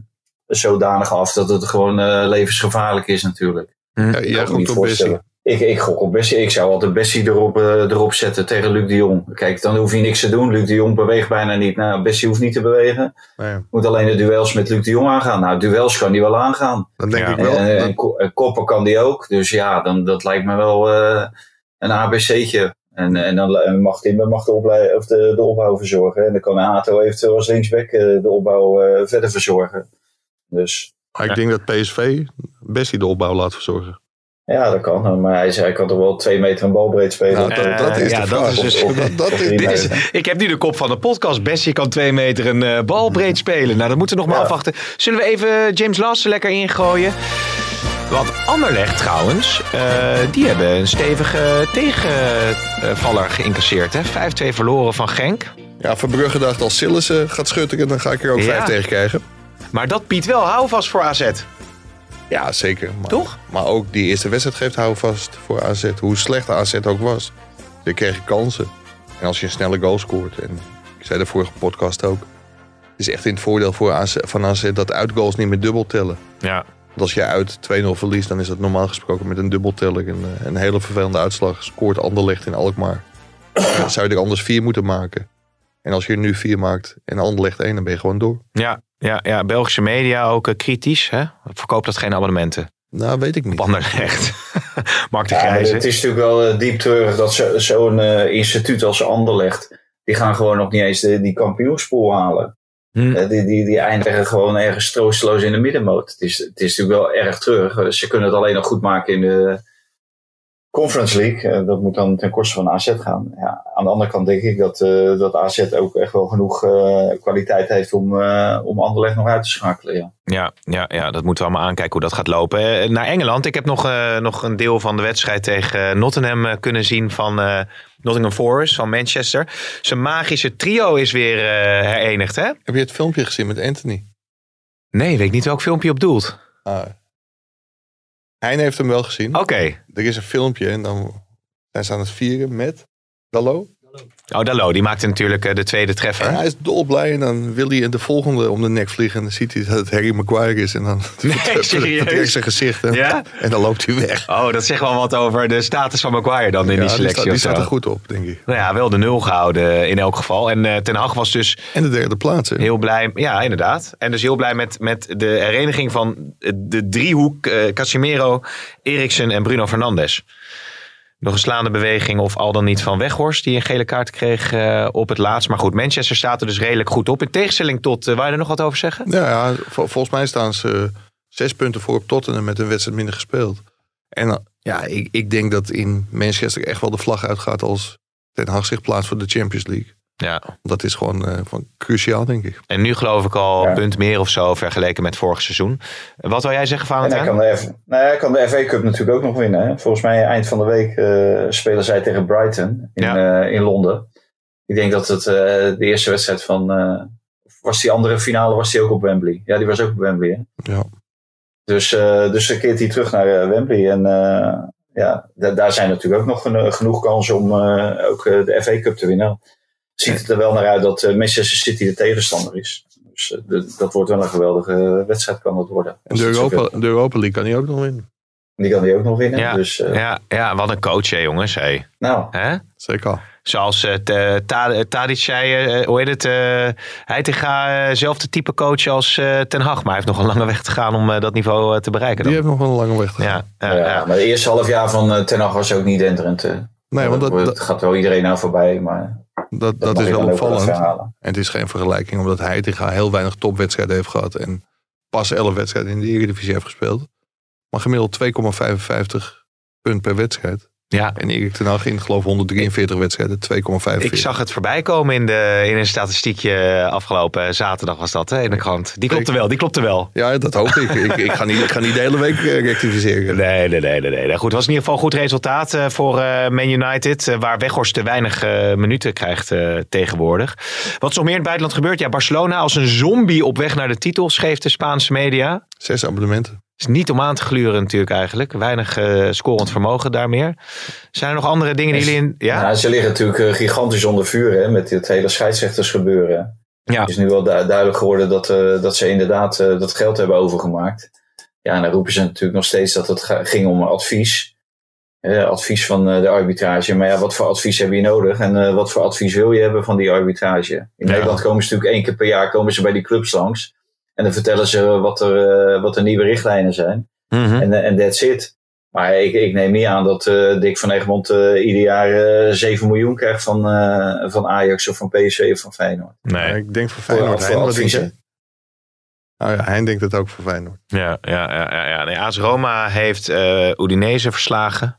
Speaker 5: zodanig af dat het gewoon eh, levensgevaarlijk is natuurlijk.
Speaker 4: Ja,
Speaker 5: Ik
Speaker 4: jij
Speaker 5: niet
Speaker 4: op. Bessie.
Speaker 5: Ik, ik gok op Bessie. Ik zou altijd Bessie erop, eh, erop zetten tegen Luc de Jong. Kijk, dan hoef je niks te doen. Luc de Jong beweegt bijna niet. Nou, Bessie hoeft niet te bewegen.
Speaker 4: Ja,
Speaker 5: Moet alleen de duels met Luc de Jong aangaan. Nou, duels kan die wel aangaan.
Speaker 4: dan denk
Speaker 3: Ja.
Speaker 4: ik wel.
Speaker 5: en,
Speaker 4: dat-
Speaker 5: en, ko- en koppen kan die ook. Dus ja, dan, dat lijkt me wel eh, een ABC'tje. En, en dan en mag Timber mag de, oplei- of de, de opbouw verzorgen. En dan kan Hato eventueel als linksback eh, de opbouw eh, verder verzorgen. Dus
Speaker 4: maar ik denk dat PSV Bessie de opbouw laat verzorgen.
Speaker 5: Ja, dat kan. Maar hij, zei, hij kan toch wel twee meter een balbreed spelen.
Speaker 4: Nou, dat,
Speaker 3: Eh,
Speaker 4: dat is
Speaker 3: ja,
Speaker 4: de
Speaker 3: dat
Speaker 4: vraag.
Speaker 3: is dus-
Speaker 4: Of- dat, dat is,
Speaker 5: Dit
Speaker 3: is, ik heb nu de kop van de podcast. Bessie kan twee meter een eh, bal breed spelen. Nou, dat moeten we nog maar
Speaker 5: Ja.
Speaker 3: afwachten. Zullen we even James Last er lekker ingooien? Want Anderlecht trouwens, eh, die hebben een stevige tegenvaller geïncasseerd. hè? 5-2 verloren van Genk.
Speaker 4: Ja, Verbrugge dacht als Sillissen gaat schutteren, dan ga ik er ook
Speaker 3: Ja.
Speaker 4: vijf tegen krijgen.
Speaker 3: Maar dat biedt wel houvast voor AZ.
Speaker 4: Ja, zeker. Maar,
Speaker 3: Toch?
Speaker 4: Maar ook die eerste wedstrijd geeft houvast voor AZ. Hoe slecht de AZ ook was. Ze kregen kansen. En als je een snelle goal scoort. En ik zei de vorige podcast ook. Het is echt in het voordeel voor AZ, van AZ dat uitgoals niet meer dubbel tellen.
Speaker 3: Ja.
Speaker 4: Want als je uit 2-0 verliest, dan is dat normaal gesproken met een dubbelteller. Een, eh, een hele vervelende uitslag. Scoort Anderlecht in Alkmaar. Dan zou je er anders vier moeten maken. En als je er nu vier maakt en Anderlecht één, dan ben je gewoon door.
Speaker 3: Ja, ja, ja, Belgische media ook eh, kritisch. Hè? Verkoopt dat geen abonnementen
Speaker 4: Nou, weet ik
Speaker 3: op
Speaker 4: niet.
Speaker 3: Anderlecht. Mark de
Speaker 5: Ja,
Speaker 3: Grijze.
Speaker 5: het is natuurlijk wel eh, diep treurig dat zo- zo'n eh, instituut als Anderlecht, die gaan gewoon nog niet eens de, die kampioenspool halen.
Speaker 3: Hm.
Speaker 5: Die, die, die eindigen gewoon ergens troosteloos in de middenmoot. Het is, het is natuurlijk wel erg treurig. Ze kunnen het alleen nog goed maken in de Conference League. Eh, dat moet dan ten koste van AZ gaan. Ja, aan de andere kant denk ik dat, eh, dat AZ ook echt wel genoeg eh, kwaliteit heeft om, eh om Anderlecht nog uit te schakelen. Ja.
Speaker 3: Ja, ja, ja, dat moeten we allemaal aankijken hoe dat gaat lopen. Naar Engeland. Ik heb nog, eh, nog een deel van de wedstrijd tegen Nottingham eh, kunnen zien van eh, Nottingham Forest van Manchester. Zijn magische trio is weer eh, herenigd, hè?
Speaker 4: Heb je het filmpje gezien met Anthony?
Speaker 3: Nee, weet ik niet welk filmpje je op doelt.
Speaker 4: Ah. Hein heeft hem wel gezien.
Speaker 3: Oké.
Speaker 4: Er is een filmpje en dan zijn ze aan het vieren met Dallo.
Speaker 3: Oh, Dallo, die maakte natuurlijk eh, de tweede treffer.
Speaker 4: En hij is dolblij en dan wil hij de volgende om de nek vliegen. En dan ziet hij dat het Harry Maguire is. En dan
Speaker 3: serieus?
Speaker 4: vertrekt zijn gezicht. En,
Speaker 3: Ja?
Speaker 4: en dan loopt hij weg.
Speaker 3: Oh, dat zegt wel wat over de status van Maguire dan in
Speaker 4: Ja,
Speaker 3: die
Speaker 4: die,
Speaker 3: selectie.
Speaker 4: staat, die
Speaker 3: zo.
Speaker 4: staat er goed op, denk ik.
Speaker 3: Nou ja, wel de nul gehouden in elk geval. En eh, Ten Hag was dus
Speaker 4: En de derde plaats. hè.
Speaker 3: heel blij. Ja, inderdaad. En dus heel blij met, met de hereniging van de driehoek eh, Casimiro, Eriksen en Bruno Fernandes. Nog een slaande beweging of al dan niet van Weghorst, die een gele kaart kreeg eh, op het laatst. Maar goed, Manchester staat er dus redelijk goed op. In tegenstelling tot, eh, waar je er nog wat over zeggen?
Speaker 4: Ja, ja vol- volgens mij staan ze zes punten voor op Tottenham met een wedstrijd minder gespeeld. En eh, ja, ik, ik denk dat in Manchester echt wel de vlag uitgaat als Ten Hag zich plaatst voor de Champions League.
Speaker 3: Ja.
Speaker 4: Dat is gewoon eh, van cruciaal, denk ik.
Speaker 3: En nu geloof ik al
Speaker 5: Ja.
Speaker 3: een punt meer of zo vergeleken met vorig seizoen. Wat wil jij zeggen, Valentijn?
Speaker 5: kan, de F, nou, hij kan de FA Cup natuurlijk ook nog winnen. Hè? Volgens mij eind van de week eh, spelen zij tegen Brighton in,
Speaker 3: Ja.
Speaker 5: eh, in Londen. Ik denk dat het eh, de eerste wedstrijd van... eh, was die andere finale was die ook op Wembley? Ja, die was ook op Wembley. Hè?
Speaker 4: Ja.
Speaker 5: Dus, eh, dus dan keert hij terug naar eh, Wembley. En eh, ja, da- daar zijn natuurlijk ook nog geno- genoeg kansen om eh, ook eh, de FA Cup te winnen. Ziet het er wel naar uit dat eh, Manchester City de tegenstander is. Dus eh, de- dat wordt wel een geweldige wedstrijd kan dat worden.
Speaker 4: En de Europa, de Europa League kan hij ook nog winnen.
Speaker 5: die kan die ook nog winnen.
Speaker 3: Ja,
Speaker 5: Dus, eh,
Speaker 3: Ja, ja, wat een coach, hè, jongens. Hey.
Speaker 5: Nou,
Speaker 3: Hè?
Speaker 4: Zeker.
Speaker 3: Zoals eh, Ta- Tadic zei, eh, hoe heet het? eh Heitinga, eh, zelfde type coach als eh, Ten Hag. Maar hij heeft nog een lange weg te gaan om eh, dat niveau eh, te bereiken.
Speaker 4: Die
Speaker 3: Dan.
Speaker 4: heeft nog wel een lange weg te gaan.
Speaker 3: Ja, ja,
Speaker 5: ja,
Speaker 3: ja.
Speaker 5: maar het eerste half jaar van eh, Ten Hag was ook niet denderend. eh.
Speaker 4: Nee, want dat,
Speaker 5: gaat wel iedereen aan voorbij, maar
Speaker 4: dat,
Speaker 5: dat,
Speaker 4: dat is wel opvallend. En het is geen vergelijking, omdat Heitinga heel weinig topwedstrijden heeft gehad. En pas 11 wedstrijden in de Eredivisie heeft gespeeld. Maar gemiddeld 2,55 punt per wedstrijd.
Speaker 3: Ja.
Speaker 4: En Erik ten Hag in geloof ik 143 wedstrijden, 2,45.
Speaker 3: Ik zag het voorbij komen in, de, in een statistiekje afgelopen zaterdag was dat hè, in de krant. Die klopte wel, die klopte wel.
Speaker 4: Ja, dat hoop ik. ik, ik, ga niet, ik ga niet de hele week eh, rectificeren.
Speaker 3: Nee, nee, nee, nee, nee. Goed, het was in ieder geval een goed resultaat eh, voor eh, Man United. eh, waar Weghorst te weinig eh, minuten krijgt eh, tegenwoordig. Wat is nog meer in het buitenland gebeurt? Ja, Barcelona als een zombie op weg naar de titel, schreef de Spaanse media.
Speaker 4: Zes abonnementen.
Speaker 3: Is niet om aan te gluren natuurlijk eigenlijk. Weinig eh, scorend vermogen daar meer. Zijn er nog andere dingen die jullie in... Ja?
Speaker 5: Ze liggen natuurlijk eh, gigantisch onder vuur hè, met dit hele scheidsrechtersgebeuren.
Speaker 3: Ja.
Speaker 5: Het is nu wel du- duidelijk geworden dat, eh, dat ze inderdaad dat geld hebben overgemaakt. Ja, en dan roepen ze natuurlijk nog steeds dat het ging om advies. Advies van de arbitrage. Maar ja, wat voor advies heb je nodig? En wat voor advies wil je hebben van die arbitrage? In
Speaker 3: Ja.
Speaker 5: Nederland komen ze natuurlijk één keer per jaar komen ze bij die clubs langs. En dan vertellen ze wat er, eh, wat de nieuwe richtlijnen zijn.
Speaker 3: Mhm.
Speaker 5: En en that's it. Maar ik, ik neem niet aan dat eh, Dick van Egmond eh, ieder jaar eh 7 miljoen krijgt van, eh, van Ajax of van PSV of van Feyenoord.
Speaker 3: Nee.
Speaker 4: Ik denk voor Feyenoord.
Speaker 5: voor
Speaker 4: Hein, wat denk jij? Nou ja, Hein denkt het ook voor Feyenoord.
Speaker 3: Ja, ja, ja, ja, ja. Nee, AS Roma heeft eh Udinese verslagen.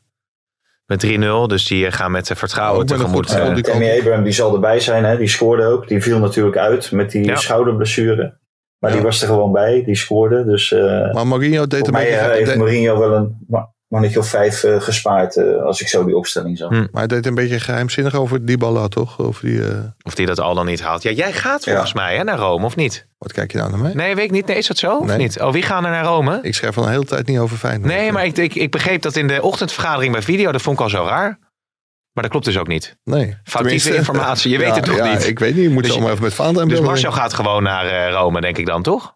Speaker 3: Met 3-0. Dus die eh, gaan met eh, vertrouwen
Speaker 4: een
Speaker 3: tegemoet. eh,
Speaker 4: die
Speaker 5: Tammy. Abraham die zal erbij zijn, hè? die scoorde ook. Die viel natuurlijk uit met die
Speaker 3: Ja.
Speaker 5: schouderblessure. Maar
Speaker 4: Ja.
Speaker 5: die was er gewoon bij, die scoorde. Dus eh
Speaker 4: Maar Mourinho deed een
Speaker 5: mij
Speaker 4: beetje...
Speaker 5: eh, heeft
Speaker 4: de-
Speaker 5: Mourinho wel een ma- mannetje of vijf eh, gespaard eh, als ik zo die opstelling zag.
Speaker 3: Hm.
Speaker 4: maar hij deed een beetje geheimzinnig over Dybala, toch? Over die... eh,
Speaker 3: Of die dat al dan niet haalt. Ja, jij gaat volgens mij hè, naar Rome, of niet?
Speaker 4: wat kijk je nou naar mij?
Speaker 3: Nee, weet ik niet. Nee, is dat zo? Of
Speaker 4: Nee.
Speaker 3: niet? Oh, wie gaan er naar Rome?
Speaker 4: Ik schrijf al een hele tijd niet over Feyenoord.
Speaker 3: Nee, maar ik, ik, ik begreep dat in de ochtendvergadering bij video. Dat vond ik al zo raar. Maar dat klopt dus ook niet.
Speaker 4: Nee.
Speaker 3: Foutieve
Speaker 4: Tenminste-
Speaker 3: informatie. Je weet
Speaker 4: Ja,
Speaker 3: het toch
Speaker 4: ja,
Speaker 3: niet?
Speaker 4: ik weet niet. Je moet
Speaker 3: Dus
Speaker 4: maar even met Valentijn
Speaker 3: Dus. Marcel gaat gewoon naar eh, Rome, denk ik dan, toch?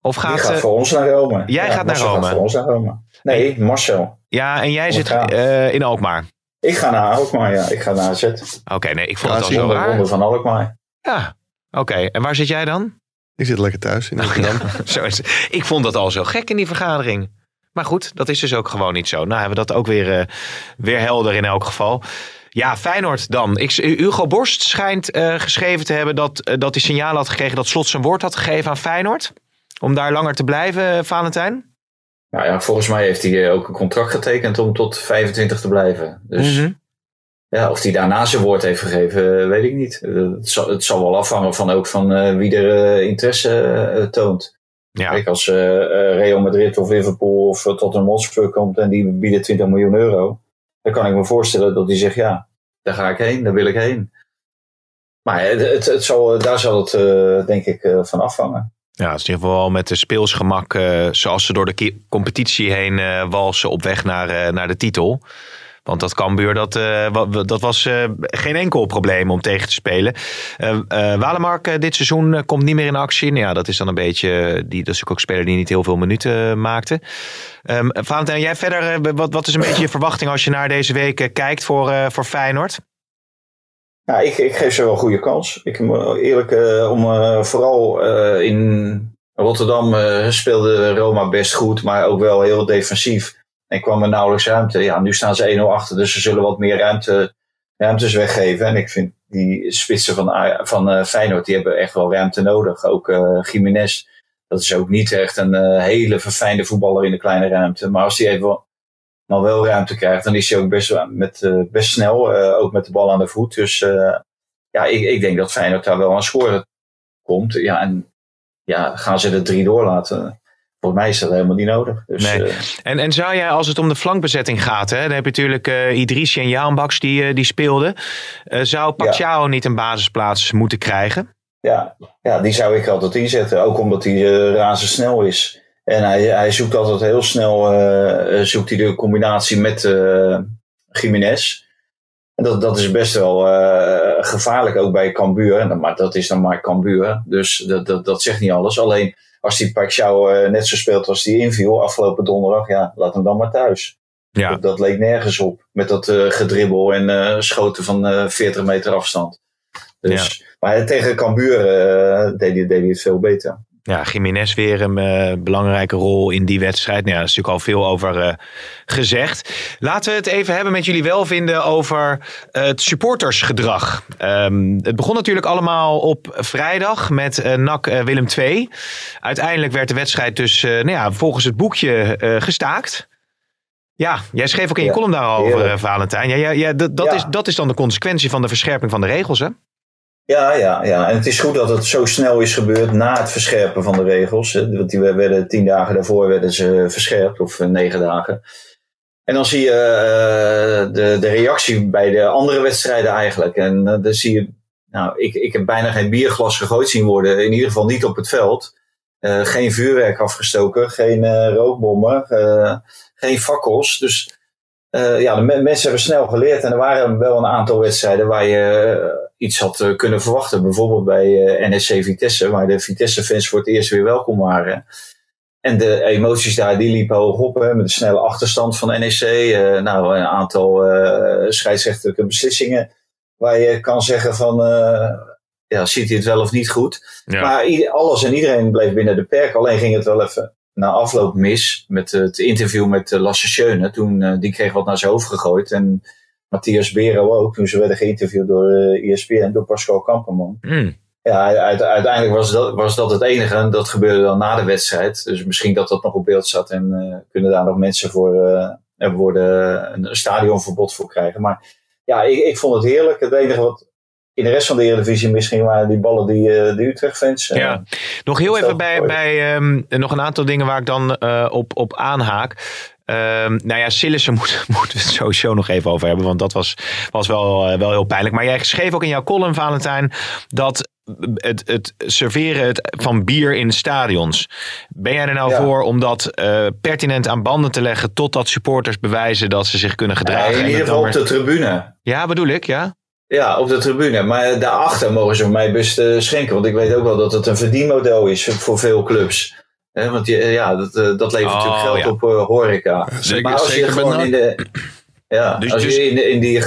Speaker 3: Of
Speaker 5: Die
Speaker 3: gaat...
Speaker 5: gaat
Speaker 3: eh,
Speaker 5: voor ons naar Rome.
Speaker 3: jij gaat naar
Speaker 5: Marcel
Speaker 3: Rome?
Speaker 5: voor ons naar Rome. Nee, Marcel.
Speaker 3: ja, en jij zit eh, in Alkmaar.
Speaker 5: Ik ga naar Alkmaar, ja. Ik ga naar AZ.
Speaker 3: Oké, nee, ik vond
Speaker 4: Ja,
Speaker 3: het al zo
Speaker 5: Ronde,
Speaker 3: raar.
Speaker 5: ronde van Alkmaar.
Speaker 3: Ja, oké. En waar zit jij dan?
Speaker 4: Ik zit lekker thuis in Amsterdam.
Speaker 3: Zo is. Ik vond dat al zo gek in die vergadering. Maar goed, dat is dus ook gewoon niet zo. Nou hebben we dat ook weer, eh, weer helder in elk geval. Ja, Feyenoord dan. Ik, Hugo Borst schijnt eh, geschreven te hebben dat, eh, dat hij signaal had gekregen dat Slot zijn woord had gegeven aan Feyenoord. Om daar langer te blijven, eh, Valentijn.
Speaker 5: Nou ja, volgens mij heeft hij eh, ook een contract getekend om tot 25 te blijven. Dus
Speaker 3: Mhm.
Speaker 5: ja, of hij daarna zijn woord heeft gegeven, eh, weet ik niet. Eh, het, zal, het zal wel afhangen van ook van eh, wie er eh, interesse eh, toont.
Speaker 3: Ja,
Speaker 5: Kijk, als eh, eh, Real Madrid of Liverpool of uh, Tottenham Hotspur komt en die bieden 20 miljoen euro, dan kan ik me voorstellen dat hij zegt, ja, daar ga ik heen, daar wil ik heen. Maar het, het, het zal, daar zal het eh, denk ik eh, van afhangen.
Speaker 3: ja het is in ieder geval met de speelsgemak eh, zoals ze door de competitie heen eh, walsen op weg naar, eh, naar de titel. Want dat Cambuur, dat, eh, dat was eh, geen enkel probleem om tegen te spelen. Eh Walemark dit seizoen komt niet meer in actie. Nou ja, dat is dan een beetje, die, dat is ook speler die niet heel veel minuten maakte. Ehm Valentijn, jij verder, wat, wat is een beetje je verwachting als je naar deze week kijkt voor, voor Feyenoord?
Speaker 5: Ja, ik, ik geef ze wel een goede kans. Ik eerlijk, om, vooral in Rotterdam speelde Roma best goed, maar ook wel heel defensief. En kwam er nauwelijks ruimte. Ja, nu staan ze 1-0 achter, dus ze zullen wat meer ruimte, ruimtes weggeven. En ik vind die spitsen van, van eh, Feyenoord, die hebben echt wel ruimte nodig. Ook eh Jiménez, dat is ook niet echt een eh, hele verfijnde voetballer in de kleine ruimte. Maar als hij even dan wel ruimte krijgt, dan is hij ook best, met, best snel, ook met de bal aan de voet. Dus ja, ik, ik denk dat Feyenoord daar wel aan scoren komt. Ja, en ja, gaan ze er drie doorlaten? Volgens mij is dat helemaal niet nodig. Dus,
Speaker 3: Nee.
Speaker 5: eh,
Speaker 3: En, en zou jij, als het om de flankbezetting gaat, hè, dan heb je natuurlijk eh Idrissi en Jaanbaks die, eh, die speelden. Zou Pacquiao niet een basisplaats moeten krijgen?
Speaker 5: ja, ja, die zou ik altijd inzetten. Ook omdat hij razendsnel is. En hij, hij zoekt altijd heel snel zoekt hij de combinatie met eh Jiménez. En dat, dat is best wel gevaarlijk ook bij Cambuur. Maar dat is dan maar Cambuur. Dus dat, dat, dat zegt niet alles. Alleen als die Pacquiao eh, net zo speelt als die inviel afgelopen donderdag. Ja, laat hem dan maar thuis.
Speaker 3: Ja.
Speaker 5: Dat, dat leek nergens op. Met dat eh, gedribbel en eh, schoten van eh 40 meter afstand. Dus, Maar tegen Cambuur deed, hij, deed hij het veel beter.
Speaker 3: Ja, Jiménez weer een eh, belangrijke rol in die wedstrijd. Nou ja, daar is natuurlijk al veel over eh, gezegd. Laten we het even hebben met jullie welvinden over eh, het supportersgedrag. Ehm, het begon natuurlijk allemaal op vrijdag met NAC Willem II. Uiteindelijk werd de wedstrijd dus nou ja, volgens het boekje gestaakt. Ja, jij schreef ook in je
Speaker 5: Ja,
Speaker 3: column daarover, Valentijn. Ja, ja, ja, dat. Is, dat is dan de consequentie van de verscherping van de regels, hè?
Speaker 5: Ja, ja, ja. En het is goed dat het zo snel is gebeurd na het verscherpen van de regels. Want die werden tien dagen daarvoor werden ze verscherpt, of eh, negen dagen. En dan zie je eh, de, de reactie bij de andere wedstrijden eigenlijk. En eh, dan zie je, nou, ik, ik heb bijna geen bierglas gegooid zien worden. In ieder geval niet op het veld. Geen vuurwerk afgestoken, geen rookbommen, geen fakkels. Dus eh, ja, de me- mensen hebben snel geleerd. En er waren wel een aantal wedstrijden waar je eh, iets had eh, kunnen verwachten. Bijvoorbeeld bij NSC Vitesse, waar de Vitesse-fans voor het eerst weer welkom waren. En de emoties daar, die liepen hoog op, hè, met de snelle achterstand van NEC. nou, een aantal eh scheidsrechtelijke beslissingen. Waar je kan zeggen van, ja, ziet hij het wel of niet goed?
Speaker 3: Ja.
Speaker 5: Maar alles en iedereen bleef binnen de perk. Alleen ging het wel even na afloop mis met het interview met uh, Lasse Schöne. Toen, eh, die kreeg wat naar zijn hoofd gegooid. En Matthias Bero ook, toen ze werden geïnterviewd door ESPN, door Pascal Kamperman.
Speaker 3: Mm.
Speaker 5: Ja, uit- uiteindelijk was dat, was dat het enige. En dat gebeurde dan na de wedstrijd. Dus misschien dat dat nog op beeld zat. En eh, kunnen daar nog mensen voor eh, worden een stadionverbod voor krijgen. Maar ja, ik, ik vond het heerlijk. Het enige wat in de rest van de Eredivisie misschien waren die ballen die uh, de Utrecht-fans... Uh,
Speaker 3: ja, nog heel even bij, bij um, nog een aantal dingen waar ik dan uh, op, op aanhaak. Um, nou ja, Sillissen moeten moet we het sowieso nog even over hebben. Want dat was, was wel, wel heel pijnlijk. Maar jij schreef ook in jouw column, Valentijn, dat het, het serveren het, van bier in stadions. Ben jij er nou ja. voor om dat uh, pertinent aan banden te leggen totdat supporters bewijzen dat ze zich kunnen gedragen?
Speaker 5: Ja, in ieder geval op de tribune.
Speaker 3: Ja, bedoel ik, ja.
Speaker 5: Ja, op de tribune. Maar daarachter mogen ze mij best uh, schenken. Want ik weet ook wel dat het een verdienmodel is voor veel clubs. Want je, ja, dat, dat levert oh, natuurlijk geld ja. op uh, horeca.
Speaker 4: Zeker,
Speaker 5: maar als
Speaker 4: zeker
Speaker 5: je gewoon in de... Ja, dus, als je dus, in, in, die,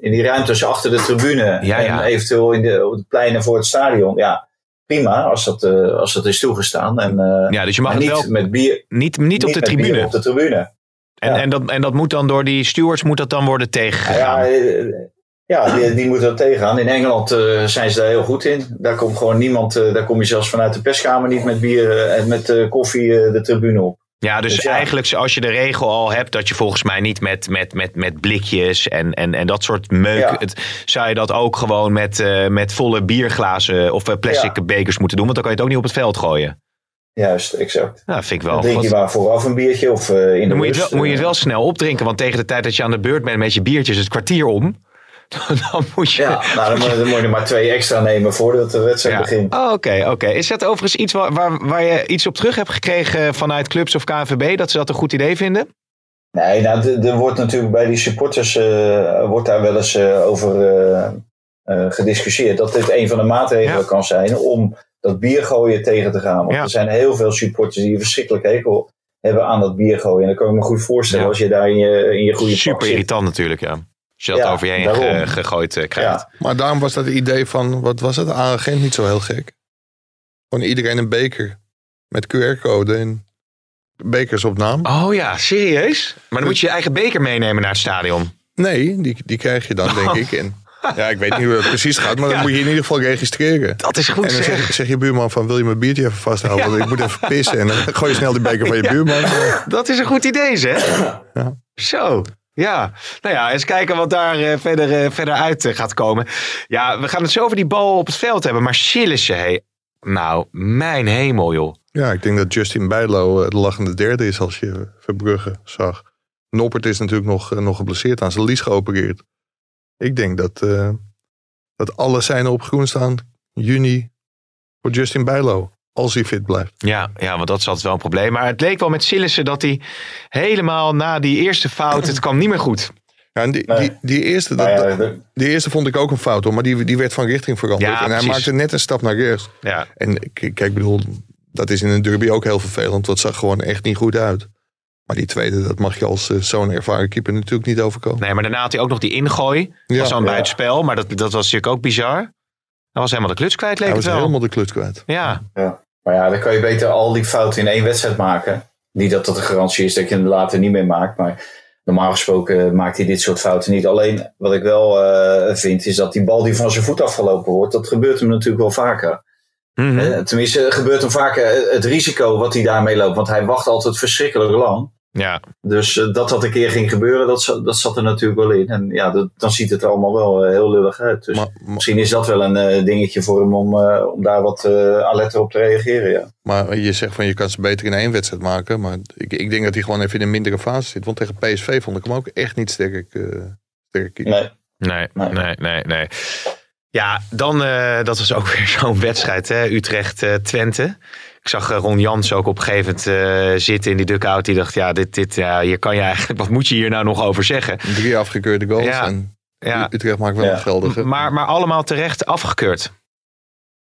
Speaker 5: in die ruimtes achter de tribune
Speaker 3: ja,
Speaker 5: en eventueel in de, op de pleinen voor het stadion, ja, prima als dat, uh, als dat is toegestaan. En, uh,
Speaker 3: ja, dus je mag
Speaker 5: niet
Speaker 3: wel
Speaker 5: met bier.
Speaker 3: Niet, niet op de tribune.
Speaker 5: op de tribune.
Speaker 3: En, ja. en, dat, en dat moet dan door die stewards moet dat dan worden tegengegaan?
Speaker 5: Ja, ja die, die moeten dat tegengaan. In Engeland uh, zijn ze daar heel goed in. Daar komt gewoon niemand, daar kom je zelfs vanuit de perskamer niet met bier en met koffie de tribune op.
Speaker 3: Ja, dus, dus ja. eigenlijk als je de regel al hebt dat je volgens mij niet met, met, met, met blikjes en, en, en dat soort meuk, ja. het, zou je dat ook gewoon met, met volle bierglazen of plastic ja. bekers moeten doen, want dan kan je het ook niet op het veld gooien.
Speaker 5: Juist, exact.
Speaker 3: Ja, vind ik wel.
Speaker 5: Dan drink je maar vooraf een biertje of uh, in de
Speaker 3: moet je,
Speaker 5: rust,
Speaker 3: het wel, moet je het wel snel opdrinken, want tegen de tijd dat je aan de beurt bent met je biertjes het kwartier om. Dan moet je.
Speaker 5: Ja, nou, dan, dan moet je maar twee extra nemen voordat de wedstrijd
Speaker 3: ja.
Speaker 5: begint.
Speaker 3: Oh, Oké, okay, oké. Okay. Is dat overigens iets waar, waar, waar, je iets op terug hebt gekregen vanuit clubs of KNVB? Dat ze dat een goed idee vinden?
Speaker 5: Nee, nou, er wordt natuurlijk bij die supporters uh, wordt daar wel eens uh, over uh, gediscussieerd. Dat dit een van de maatregelen ja. kan zijn om dat biergooien tegen te gaan. Want ja. er zijn heel veel supporters die een verschrikkelijk hekel hebben aan dat biergooien. En dan kan ik me goed voorstellen als je daar in je, in je goede
Speaker 3: Super irritant natuurlijk, ja. Als je dat
Speaker 5: Ja,
Speaker 3: over je heen ge- gegooid eh, krijgt.
Speaker 5: Ja.
Speaker 4: Maar daarom was dat het idee van, wat was het, agent niet zo heel gek. Gewoon iedereen een beker met QR-code en bekers op naam.
Speaker 3: Oh ja, serieus? Maar dan moet je je eigen beker meenemen naar het stadion.
Speaker 4: Nee, die, die krijg je dan, denk ik. En, ja, ik weet niet hoe het precies gaat, maar dan
Speaker 3: Ja.
Speaker 4: moet je in ieder geval registreren.
Speaker 3: Dat is goed
Speaker 4: En dan
Speaker 3: zeg.
Speaker 4: zeg, zeg je buurman van, wil je mijn biertje even vasthouden?
Speaker 3: Ja.
Speaker 4: Want ik moet even pissen. En dan gooi je snel die beker van je buurman.
Speaker 3: Dat is een goed idee zeg.
Speaker 4: Ja.
Speaker 3: Zo. Ja, nou ja, eens kijken wat daar eh, verder, eh, verder uit eh, gaat komen. Ja, we gaan het zo over die bal op het veld hebben. Maar Sillissen, hey, nou, mijn hemel joh.
Speaker 4: Ja, ik denk dat Justin Bijlo de lachende derde is als je Verbrugge zag. Noppert is natuurlijk nog, nog geblesseerd aan zijn lies geopereerd. Ik denk dat, dat alle seinen op groen staan. Juni voor Justin Bijlo. Als hij fit blijft.
Speaker 3: Ja, ja, want dat is altijd wel een probleem. Maar het leek wel met Sillissen dat hij helemaal na die eerste fout, het kwam niet meer goed.
Speaker 4: Ja, en die,
Speaker 5: Nee.
Speaker 4: die, die, eerste, dat,
Speaker 5: Nou ja, de-
Speaker 4: die eerste vond ik ook een fout hoor. Maar die, die werd van richting veranderd.
Speaker 3: Ja,
Speaker 4: en hij maakte net een stap naar rechts.
Speaker 3: Ja,
Speaker 4: En kijk, ik bedoel, dat is in een derby ook heel vervelend. Dat zag gewoon echt niet goed uit. Maar die tweede, dat mag je als eh, zo'n ervaren keeper natuurlijk niet overkomen.
Speaker 3: nee, maar daarna had hij ook nog die ingooi.
Speaker 4: Ja,
Speaker 3: was dan
Speaker 5: ja.
Speaker 3: buitenspel, maar dat, dat was natuurlijk ook bizar. Hij was helemaal de kluts kwijt, leek
Speaker 4: hij
Speaker 3: het
Speaker 4: was
Speaker 3: wel.
Speaker 4: helemaal de kluts kwijt.
Speaker 3: Ja,
Speaker 5: Maar ja, dan kan je beter al die fouten in één wedstrijd maken. Niet dat dat een garantie is dat je hem later niet meer maakt. Maar normaal gesproken maakt hij dit soort fouten niet. Alleen wat ik wel eh, vind is dat die bal die van zijn voet afgelopen wordt. Dat gebeurt hem natuurlijk wel vaker.
Speaker 3: Mhm.
Speaker 5: Eh, tenminste, gebeurt hem vaker eh, het risico wat hij daarmee loopt. Want hij wacht altijd verschrikkelijk lang.
Speaker 3: Ja.
Speaker 5: Dus eh, dat dat een keer ging gebeuren, dat, dat zat er natuurlijk wel in. En ja, dat, dan ziet het er allemaal wel eh, heel lullig uit. Dus
Speaker 4: Maar, maar,
Speaker 5: misschien is dat wel een eh, dingetje voor hem om, eh, om daar wat uh, alerter op te reageren. Ja.
Speaker 4: maar je zegt van je kan ze beter in één wedstrijd maken. Maar ik, ik denk dat hij gewoon even in een mindere fase zit. Want tegen PSV vond ik hem ook echt niet sterk. eh sterk.
Speaker 5: Nee.
Speaker 3: Nee, nee,
Speaker 5: Nee.
Speaker 3: nee, nee. Ja, dan, eh, dat was ook weer zo'n wedstrijd, hè? Utrecht-Twente. Ik zag eh, Ron Jans ook op een gegeven moment eh, zitten in die dugout. Die dacht, ja, dit, dit, ja, hier kan je eigenlijk, wat moet je hier nou nog over zeggen?
Speaker 4: Drie afgekeurde goals.
Speaker 3: Ja.
Speaker 4: En
Speaker 3: Ja,
Speaker 4: Utrecht maakt wel
Speaker 5: Ja.
Speaker 4: een geldige.
Speaker 3: maar, maar allemaal terecht afgekeurd.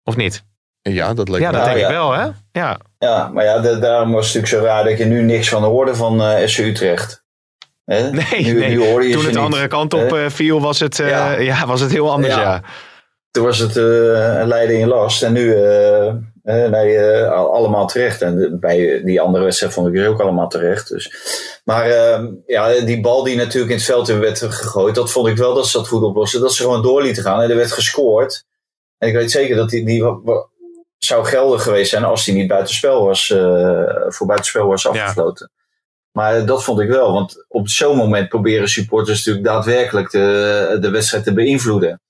Speaker 3: Of niet?
Speaker 4: ja, dat leek
Speaker 3: Ja,
Speaker 4: me.
Speaker 3: dat
Speaker 5: Ja,
Speaker 3: denk ik wel, hè? Ja,
Speaker 5: Ja, maar ja, da- daarom was het natuurlijk zo raar dat je nu niks van hoorde van eh SC Utrecht. Hè?
Speaker 3: nee,
Speaker 5: nu,
Speaker 3: nee.
Speaker 5: nu hoorde je
Speaker 3: Toen het de
Speaker 5: niet.
Speaker 3: andere kant op eh, viel, was het, eh, ja.
Speaker 5: Ja.
Speaker 3: was het heel anders, ja.
Speaker 5: Ja. Toen was het eh leiden in last en nu nee, al- allemaal terecht. En bij die andere wedstrijd vond ik het ook allemaal terecht. Dus. Maar eh, ja, die bal die natuurlijk in het veld werd gegooid, dat vond ik wel dat ze dat goed oplossen. Dat ze gewoon door lieten gaan en er werd gescoord. En ik weet zeker dat die, die zou geldig geweest zijn als die niet buitenspel was, eh, voor buitenspel was afgesloten. Maar dat vond ik wel, want op zo'n moment proberen supporters natuurlijk daadwerkelijk de, de wedstrijd te beïnvloeden.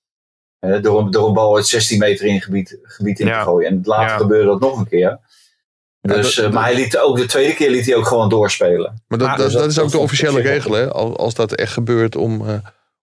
Speaker 5: Door, een, door een bal uit 16 meter in gebied, gebied in
Speaker 3: Ja.
Speaker 5: te gooien. En later
Speaker 3: Ja.
Speaker 5: gebeurde dat nog een keer. Dus,
Speaker 4: dat-
Speaker 5: eh, maar hij liet ook de tweede keer liet hij ook gewoon doorspelen.
Speaker 4: Maar dat,
Speaker 3: Maar-
Speaker 4: dat,
Speaker 5: dus
Speaker 4: dat
Speaker 5: dat-
Speaker 4: is ook
Speaker 5: dat
Speaker 4: de officiële regel. Hè? Als, als dat echt gebeurt om, eh,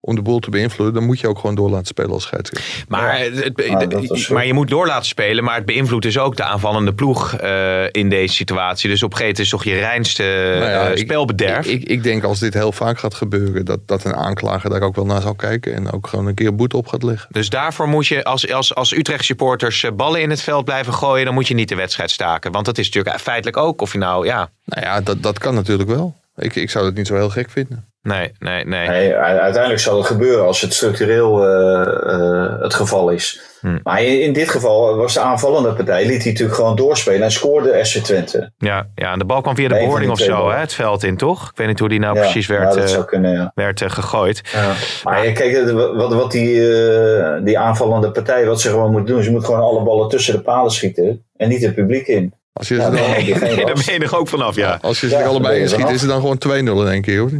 Speaker 4: om de boel te beïnvloeden, dan moet je ook gewoon door laten spelen als scheidsrechter.
Speaker 3: Maar, het- maar je moet door laten spelen, maar het beïnvloedt dus ook de aanvallende ploeg eh, in deze situatie. Dus op een gegeven moment is toch je reinste
Speaker 4: Nou ja,
Speaker 3: eh,
Speaker 4: ik-
Speaker 3: spelbederf.
Speaker 4: Ik, ik, ik denk als dit heel vaak gaat gebeuren, dat, dat een aanklager daar ook wel naar zal kijken en ook gewoon een keer boete op gaat leggen.
Speaker 3: dus daarvoor moet je, als, als, als Utrecht supporters eh, ballen in het veld blijven gooien, dan moet je niet de wedstrijd staken. Want dat is natuurlijk feitelijk ook, of je nou, ja,
Speaker 4: Nou ja, dat, dat kan natuurlijk wel. Ik, ik zou het niet zo heel gek vinden.
Speaker 3: nee, nee, nee.
Speaker 5: Uiteindelijk zal het gebeuren als het structureel eh, eh, het geval is.
Speaker 3: Hm.
Speaker 5: Maar in, in dit geval was de aanvallende partij, liet hij natuurlijk gewoon doorspelen en scoorde SC Twente.
Speaker 3: Ja, ja, en de bal kwam via de
Speaker 5: Nee,
Speaker 3: boarding of zo, hè, het veld in, toch? Ik weet niet hoe die nou
Speaker 5: Ja,
Speaker 3: precies werd,
Speaker 5: ja, dat
Speaker 3: eh,
Speaker 5: zou kunnen, ja.
Speaker 3: werd gegooid.
Speaker 5: Ja. Maar ja, kijk, wat, wat die, eh, die aanvallende partij, wat ze gewoon moet doen, ze moet gewoon alle ballen tussen de palen schieten en niet het publiek in.
Speaker 4: Als je
Speaker 5: Ja,
Speaker 4: ze dan,
Speaker 3: Nee, daar
Speaker 5: last.
Speaker 3: ben je er ook vanaf, ja.
Speaker 4: als je ze er allebei
Speaker 5: je
Speaker 4: in schiet,
Speaker 5: vanaf.
Speaker 4: is het dan gewoon 2-0 in één keer. Hoor.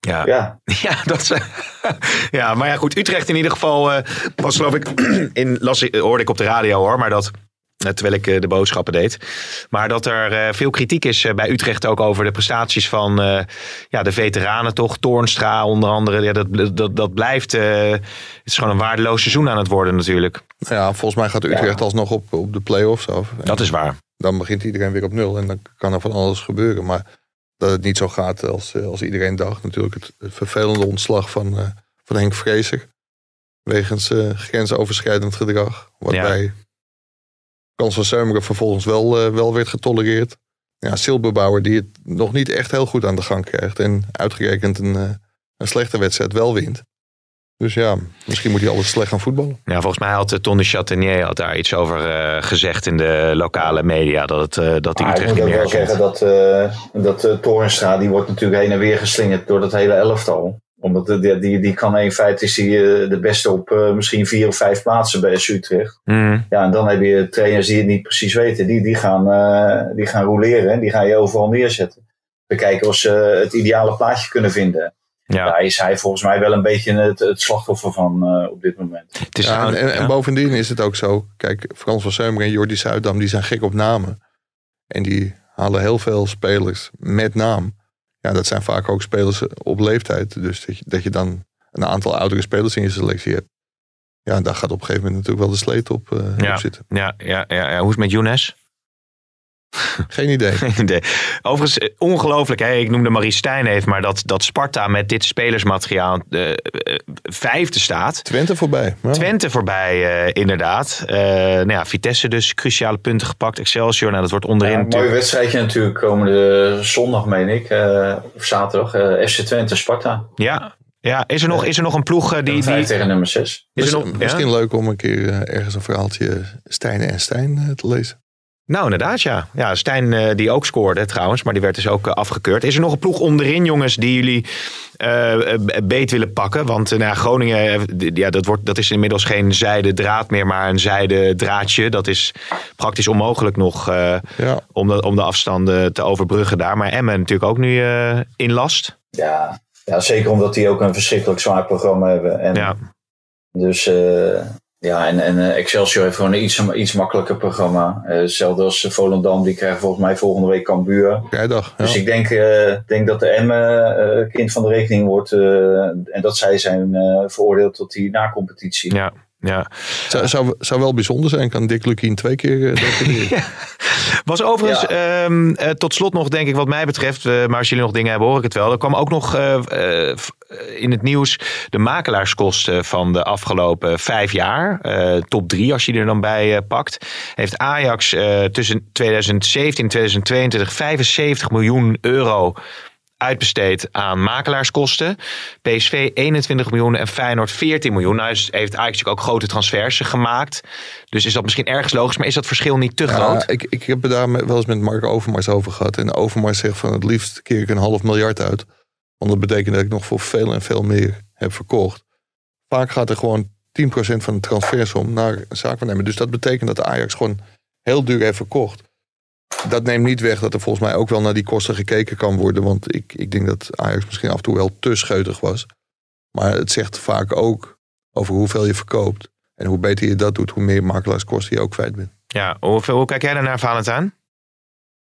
Speaker 3: Ja.
Speaker 5: Ja,
Speaker 3: Ja, dat is, ja, maar ja, goed. Utrecht in ieder geval eh, was geloof ik, in, las, ik- hoorde ik op de radio hoor, maar dat, eh, terwijl ik eh, de boodschappen deed. Maar dat er eh, veel kritiek is bij Utrecht ook over de prestaties van eh, ja, de veteranen toch. Toornstra onder andere, ja, dat, dat, dat blijft, eh, het is gewoon een waardeloos seizoen aan het worden natuurlijk.
Speaker 4: Ja, volgens mij gaat Utrecht alsnog op, op de play-offs af.
Speaker 3: Dat is waar.
Speaker 4: Dan begint iedereen weer op nul en dan kan er van alles gebeuren. Maar dat het niet zo gaat als, eh, als iedereen dacht. Natuurlijk het, vervelende ontslag van, eh, van Henk Vrezer. Wegens eh, grensoverschrijdend gedrag. Waarbij kans van Seumeren vervolgens wel, wel werd getolereerd. Ja, Silberbauer die het nog niet echt heel goed aan de gang krijgt. En uitgerekend een, een slechte wedstrijd wel wint. Dus ja, misschien moet hij alles slecht gaan voetballen.
Speaker 3: Ja, volgens mij had uh, Ton de Chatenier had daar iets over eh, gezegd in de lokale media. Dat, het, eh, dat
Speaker 5: ik
Speaker 3: Utrecht niet meer
Speaker 5: wel
Speaker 3: herkent.
Speaker 5: zeggen dat, eh dat eh, Torenstra, die wordt natuurlijk heen en weer geslingerd door dat hele elftal. Omdat die, die, die kan in feite is die, eh, de beste op eh, misschien vier of vijf plaatsen bij Utrecht.
Speaker 3: Mm,
Speaker 5: Ja, en dan heb je trainers die het niet precies weten. Die, die, gaan, eh die gaan roleren en die gaan je overal neerzetten. We kijken of ze het ideale plaatje kunnen vinden.
Speaker 3: Ja.
Speaker 5: Daar is hij volgens mij wel een beetje het, het slachtoffer van eh, op dit moment.
Speaker 3: Het is
Speaker 4: Ja, en, bovendien is het ook zo. Kijk, Frans van Seumeren en Jordi Zuidam, die zijn gek op namen. En die halen heel veel spelers met naam. Ja, dat zijn vaak ook spelers op leeftijd. Dus dat je, dat je dan een aantal oudere spelers in je selectie hebt. Ja, daar gaat op een gegeven moment natuurlijk wel de sleet op, eh,
Speaker 3: Ja.
Speaker 4: op zitten.
Speaker 3: Ja, ja, ja, ja. Hoe is het met Younes?
Speaker 4: Geen idee.
Speaker 3: Geen idee. Overigens, eh, ongelooflijk. Hè? Ik noemde Marie Stijn even, maar dat, dat Sparta met dit spelersmateriaal eh, eh, vijfde staat.
Speaker 4: Twente voorbij. Ja.
Speaker 3: Twente voorbij, eh, inderdaad. Eh, nou ja, Vitesse dus, cruciale punten gepakt. Excelsior, nou, dat wordt onderin
Speaker 5: Ja, een mooi wedstrijdje natuurlijk komende zondag, meen ik. eh, of zaterdag. eh, FC Twente Sparta.
Speaker 3: Ja, ja. Is, er nog, is er nog een ploeg die...
Speaker 5: Die, tegen nummer 6.
Speaker 3: is er
Speaker 4: Misschien,
Speaker 3: nog, ja?
Speaker 4: misschien leuk om een keer ergens een verhaaltje Stijn en Stijn te lezen.
Speaker 3: Nou, inderdaad, ja. Ja, Stijn eh, die ook scoorde trouwens, maar die werd dus ook eh, afgekeurd. Is er nog een ploeg onderin, jongens, die jullie eh, beet willen pakken? Want nou, ja, Groningen, ja, dat, wordt, dat is inmiddels geen zijde draad meer, maar een zijde draadje. Dat is praktisch onmogelijk nog eh,
Speaker 4: Ja,
Speaker 3: om, de, om de afstanden te overbruggen daar. Maar Emmen natuurlijk ook nu eh, in last.
Speaker 5: Ja, ja, zeker omdat die ook een verschrikkelijk zwaar programma hebben. En
Speaker 3: Ja.
Speaker 5: Dus eh, ja, en, en eh, Excelsior heeft gewoon een iets, iets makkelijker programma. Eh, hetzelfde als Volendam, die krijgen volgens mij volgende week Cambuur.
Speaker 4: vrijdag. Ja.
Speaker 5: Dus ik denk, eh, denk dat de Emmen eh, kind van de rekening wordt. eh, en dat zij zijn eh, veroordeeld tot die nacompetitie.
Speaker 3: Ja, ja.
Speaker 4: Zou, zou, zou wel bijzonder zijn. Kan Dick Lukien twee keer defineren.
Speaker 3: Was overigens, ehm, eh, tot slot nog denk ik wat mij betreft, eh, maar als jullie nog dingen hebben hoor ik het wel. Er kwam ook nog eh, eh, eh, in het nieuws de makelaarskosten van de afgelopen vijf jaar. Eh, top drie als je die er dan bij eh, pakt. Heeft Ajax eh, tussen 2017 en 2022 75 miljoen euro uitbesteed aan makelaarskosten. PSV 21 miljoen en Feyenoord 14 miljoen. Nou is- heeft Ajax ook grote transfers gemaakt. Dus is dat misschien ergens logisch, maar is dat verschil niet te groot?
Speaker 4: Ja, ik, ik heb het daar wel eens met Mark Overmars over gehad. En Overmars zegt van het liefst keer ik een half miljard uit. Want dat betekent dat ik nog voor veel en veel meer heb verkocht. Vaak gaat er gewoon 10% van de transfersom naar een zaakwaarnemer. Dus dat betekent dat Ajax gewoon heel duur heeft verkocht. Dat neemt niet weg dat er volgens mij ook wel naar die kosten gekeken kan worden. Want ik, ik denk dat Ajax misschien af en toe wel te scheutig was. Maar het zegt vaak ook over hoeveel je verkoopt. En hoe beter je dat doet, hoe meer makelaarskosten je ook kwijt bent.
Speaker 3: Ja, hoe, hoe kijk jij daarnaar, Valentijn?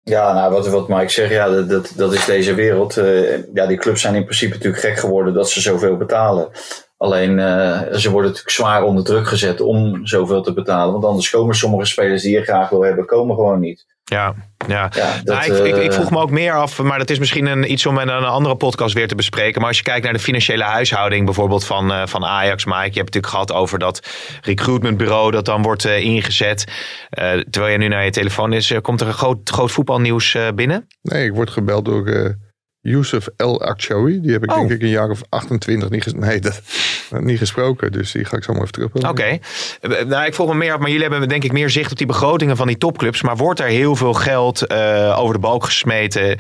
Speaker 5: Ja, nou, wat, wat Mike zegt, ja, dat, dat, dat is deze wereld. Eh, ja, die clubs zijn in principe natuurlijk gek geworden dat ze zoveel betalen. Alleen uh, ze worden natuurlijk zwaar onder druk gezet om zoveel te betalen. Want anders komen sommige spelers die je graag wil hebben, komen gewoon niet.
Speaker 3: Ja, ja.
Speaker 5: Ja, dat,
Speaker 3: nou, ik, ik, ik,
Speaker 5: eh,
Speaker 3: vroeg me ook meer af, maar dat is misschien een, iets om in een andere podcast weer te bespreken. Maar als je kijkt naar de financiële huishouding bijvoorbeeld van, uh, van Ajax, Mike. Je hebt het natuurlijk gehad over dat recruitmentbureau dat dan wordt uh, ingezet. terwijl je nu naar je telefoon is, komt er een groot, groot voetbalnieuws binnen?
Speaker 4: Nee, ik word gebeld door Youssef El Akshawi. Die heb ik
Speaker 3: Oh.
Speaker 4: denk ik een jaar of 28 niet, ges nee, dat, niet gesproken. Dus die ga ik zo maar even terug.
Speaker 3: Oké. Eh, Nou, ik vroeg me meer af, maar jullie hebben denk ik meer zicht op die begrotingen van die topclubs. Maar wordt er heel veel geld eh, over de balk gesmeten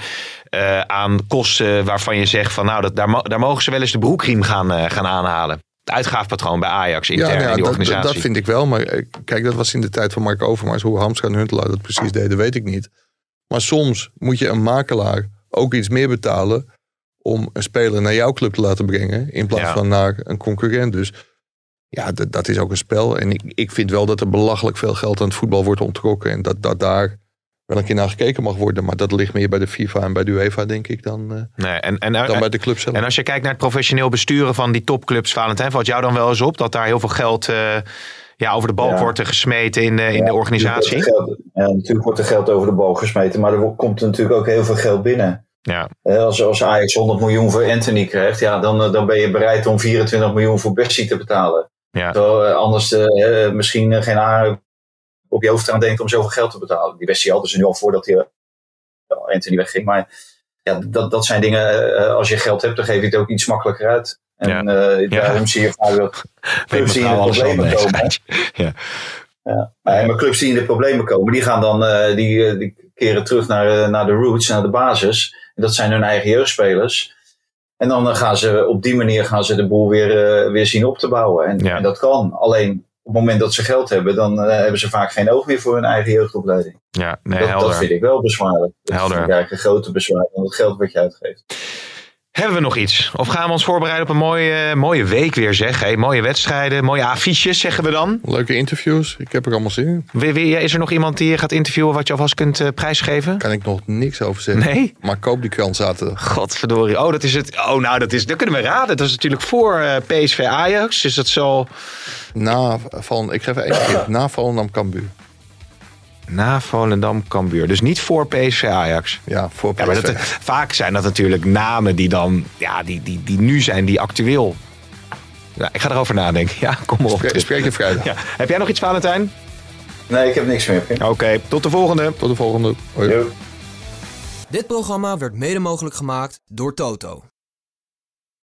Speaker 3: eh, aan kosten waarvan je zegt van nou, dat, daar, mo- daar mogen ze wel eens de broekriem gaan, eh, gaan aanhalen? Het uitgaafpatroon bij Ajax intern
Speaker 4: nou ja,
Speaker 3: in die
Speaker 4: dat, dat,
Speaker 3: organisatie.
Speaker 4: dat vind ik wel. Maar eh, kijk, dat was in de tijd van Mark Overmars. Hoe Hamstra en Huntelaar dat precies deden, weet ik niet. Maar soms moet je een makelaar ook iets meer betalen... om een speler naar jouw club te laten brengen... in plaats
Speaker 3: Ja.
Speaker 4: van naar een concurrent. Dus ja, dat, is ook een spel. En ik, ik vind wel dat er belachelijk veel geld aan het voetbal wordt onttrokken... en dat, dat daar wel een keer naar gekeken mag worden. Maar dat ligt meer bij de FIFA en bij de UEFA, denk ik... dan, eh,
Speaker 3: Nee, en, en,
Speaker 4: dan bij de club zelf.
Speaker 3: en als je kijkt naar het professioneel besturen van die topclubs, Valentijn, valt jou dan wel eens op dat daar heel veel geld eh, ja, over de balk
Speaker 5: Ja.
Speaker 3: wordt gesmeten in, de- in de organisatie?
Speaker 5: Natuurlijk wordt er geld, ja, natuurlijk wordt er geld over de bal gesmeten, maar er komt er natuurlijk ook heel veel geld binnen.
Speaker 3: Ja,
Speaker 5: Als, als Ajax 100 miljoen voor Anthony krijgt, ja, dan, eh, dan ben je bereid om 24 miljoen voor Bessie te betalen.
Speaker 3: ja.
Speaker 5: Eh, anders eh, misschien geen haar op je hoofd aan denkt om zoveel geld te betalen. Die Bessie hadden ze nu al voordat hij, Anthony wegging. Maar ja, dat, dat zijn dingen, als je geld hebt, dan geef je het ook iets makkelijker uit. En
Speaker 3: Ja.
Speaker 5: daarom zie je vaak dat clubs die in de problemen komen.
Speaker 3: Ja.
Speaker 5: Ja. Maar clubs die in de problemen komen, die gaan dan die, die keren terug naar, eh, naar de roots, naar de basis. En dat zijn hun eigen jeugdspelers. En dan eh, gaan ze op die manier gaan ze de boel weer, eh, weer zien op te bouwen. En,
Speaker 3: Ja.
Speaker 5: en dat kan. Alleen op het moment dat ze geld hebben, dan hebben ze vaak geen oog meer voor hun eigen jeugdopleiding.
Speaker 3: Ja, nee,
Speaker 5: dat,
Speaker 3: helder.
Speaker 5: dat vind ik wel bezwaarlijk. Dat
Speaker 3: Helder.
Speaker 5: vind ik eigenlijk een grote bezwaar dan het geld wat je uitgeeft.
Speaker 3: Hebben we nog iets? Of gaan we ons voorbereiden op een mooie, mooie week weer, zeg? Hey, mooie wedstrijden, mooie affiches, zeggen we dan.
Speaker 4: Leuke interviews. Ik heb er allemaal zin in.
Speaker 3: Wie- wie- Is er nog iemand die je gaat interviewen wat je alvast kunt eh, prijsgeven?
Speaker 4: Kan ik nog niks over zeggen.
Speaker 3: Nee?
Speaker 4: Maar koop die krant zaterdag.
Speaker 3: Godverdorie. Oh, dat is het. Oh, nou, dat, is, dat kunnen we raden. Dat is natuurlijk voor eh, PSV Ajax. Dus dat zal
Speaker 4: Na van, ik geef één keer. Na Volendam Cambuur.
Speaker 3: Na Volendam Cambuur. Dus niet voor PSV Ajax.
Speaker 4: Ja, voor PSV.
Speaker 3: Ja, maar dat, vaak zijn dat natuurlijk namen die dan, ja, die, die, die nu zijn, die actueel. Ja, ik ga erover nadenken. Ja, kom maar op.
Speaker 4: Spreek- Spreek je vrijdag.
Speaker 3: Ja. Heb jij nog iets, Valentijn?
Speaker 5: Nee, ik heb niks meer.
Speaker 3: Oké, tot de volgende.
Speaker 4: Tot de volgende. Hoi.
Speaker 1: Dit programma werd mede mogelijk gemaakt door Toto.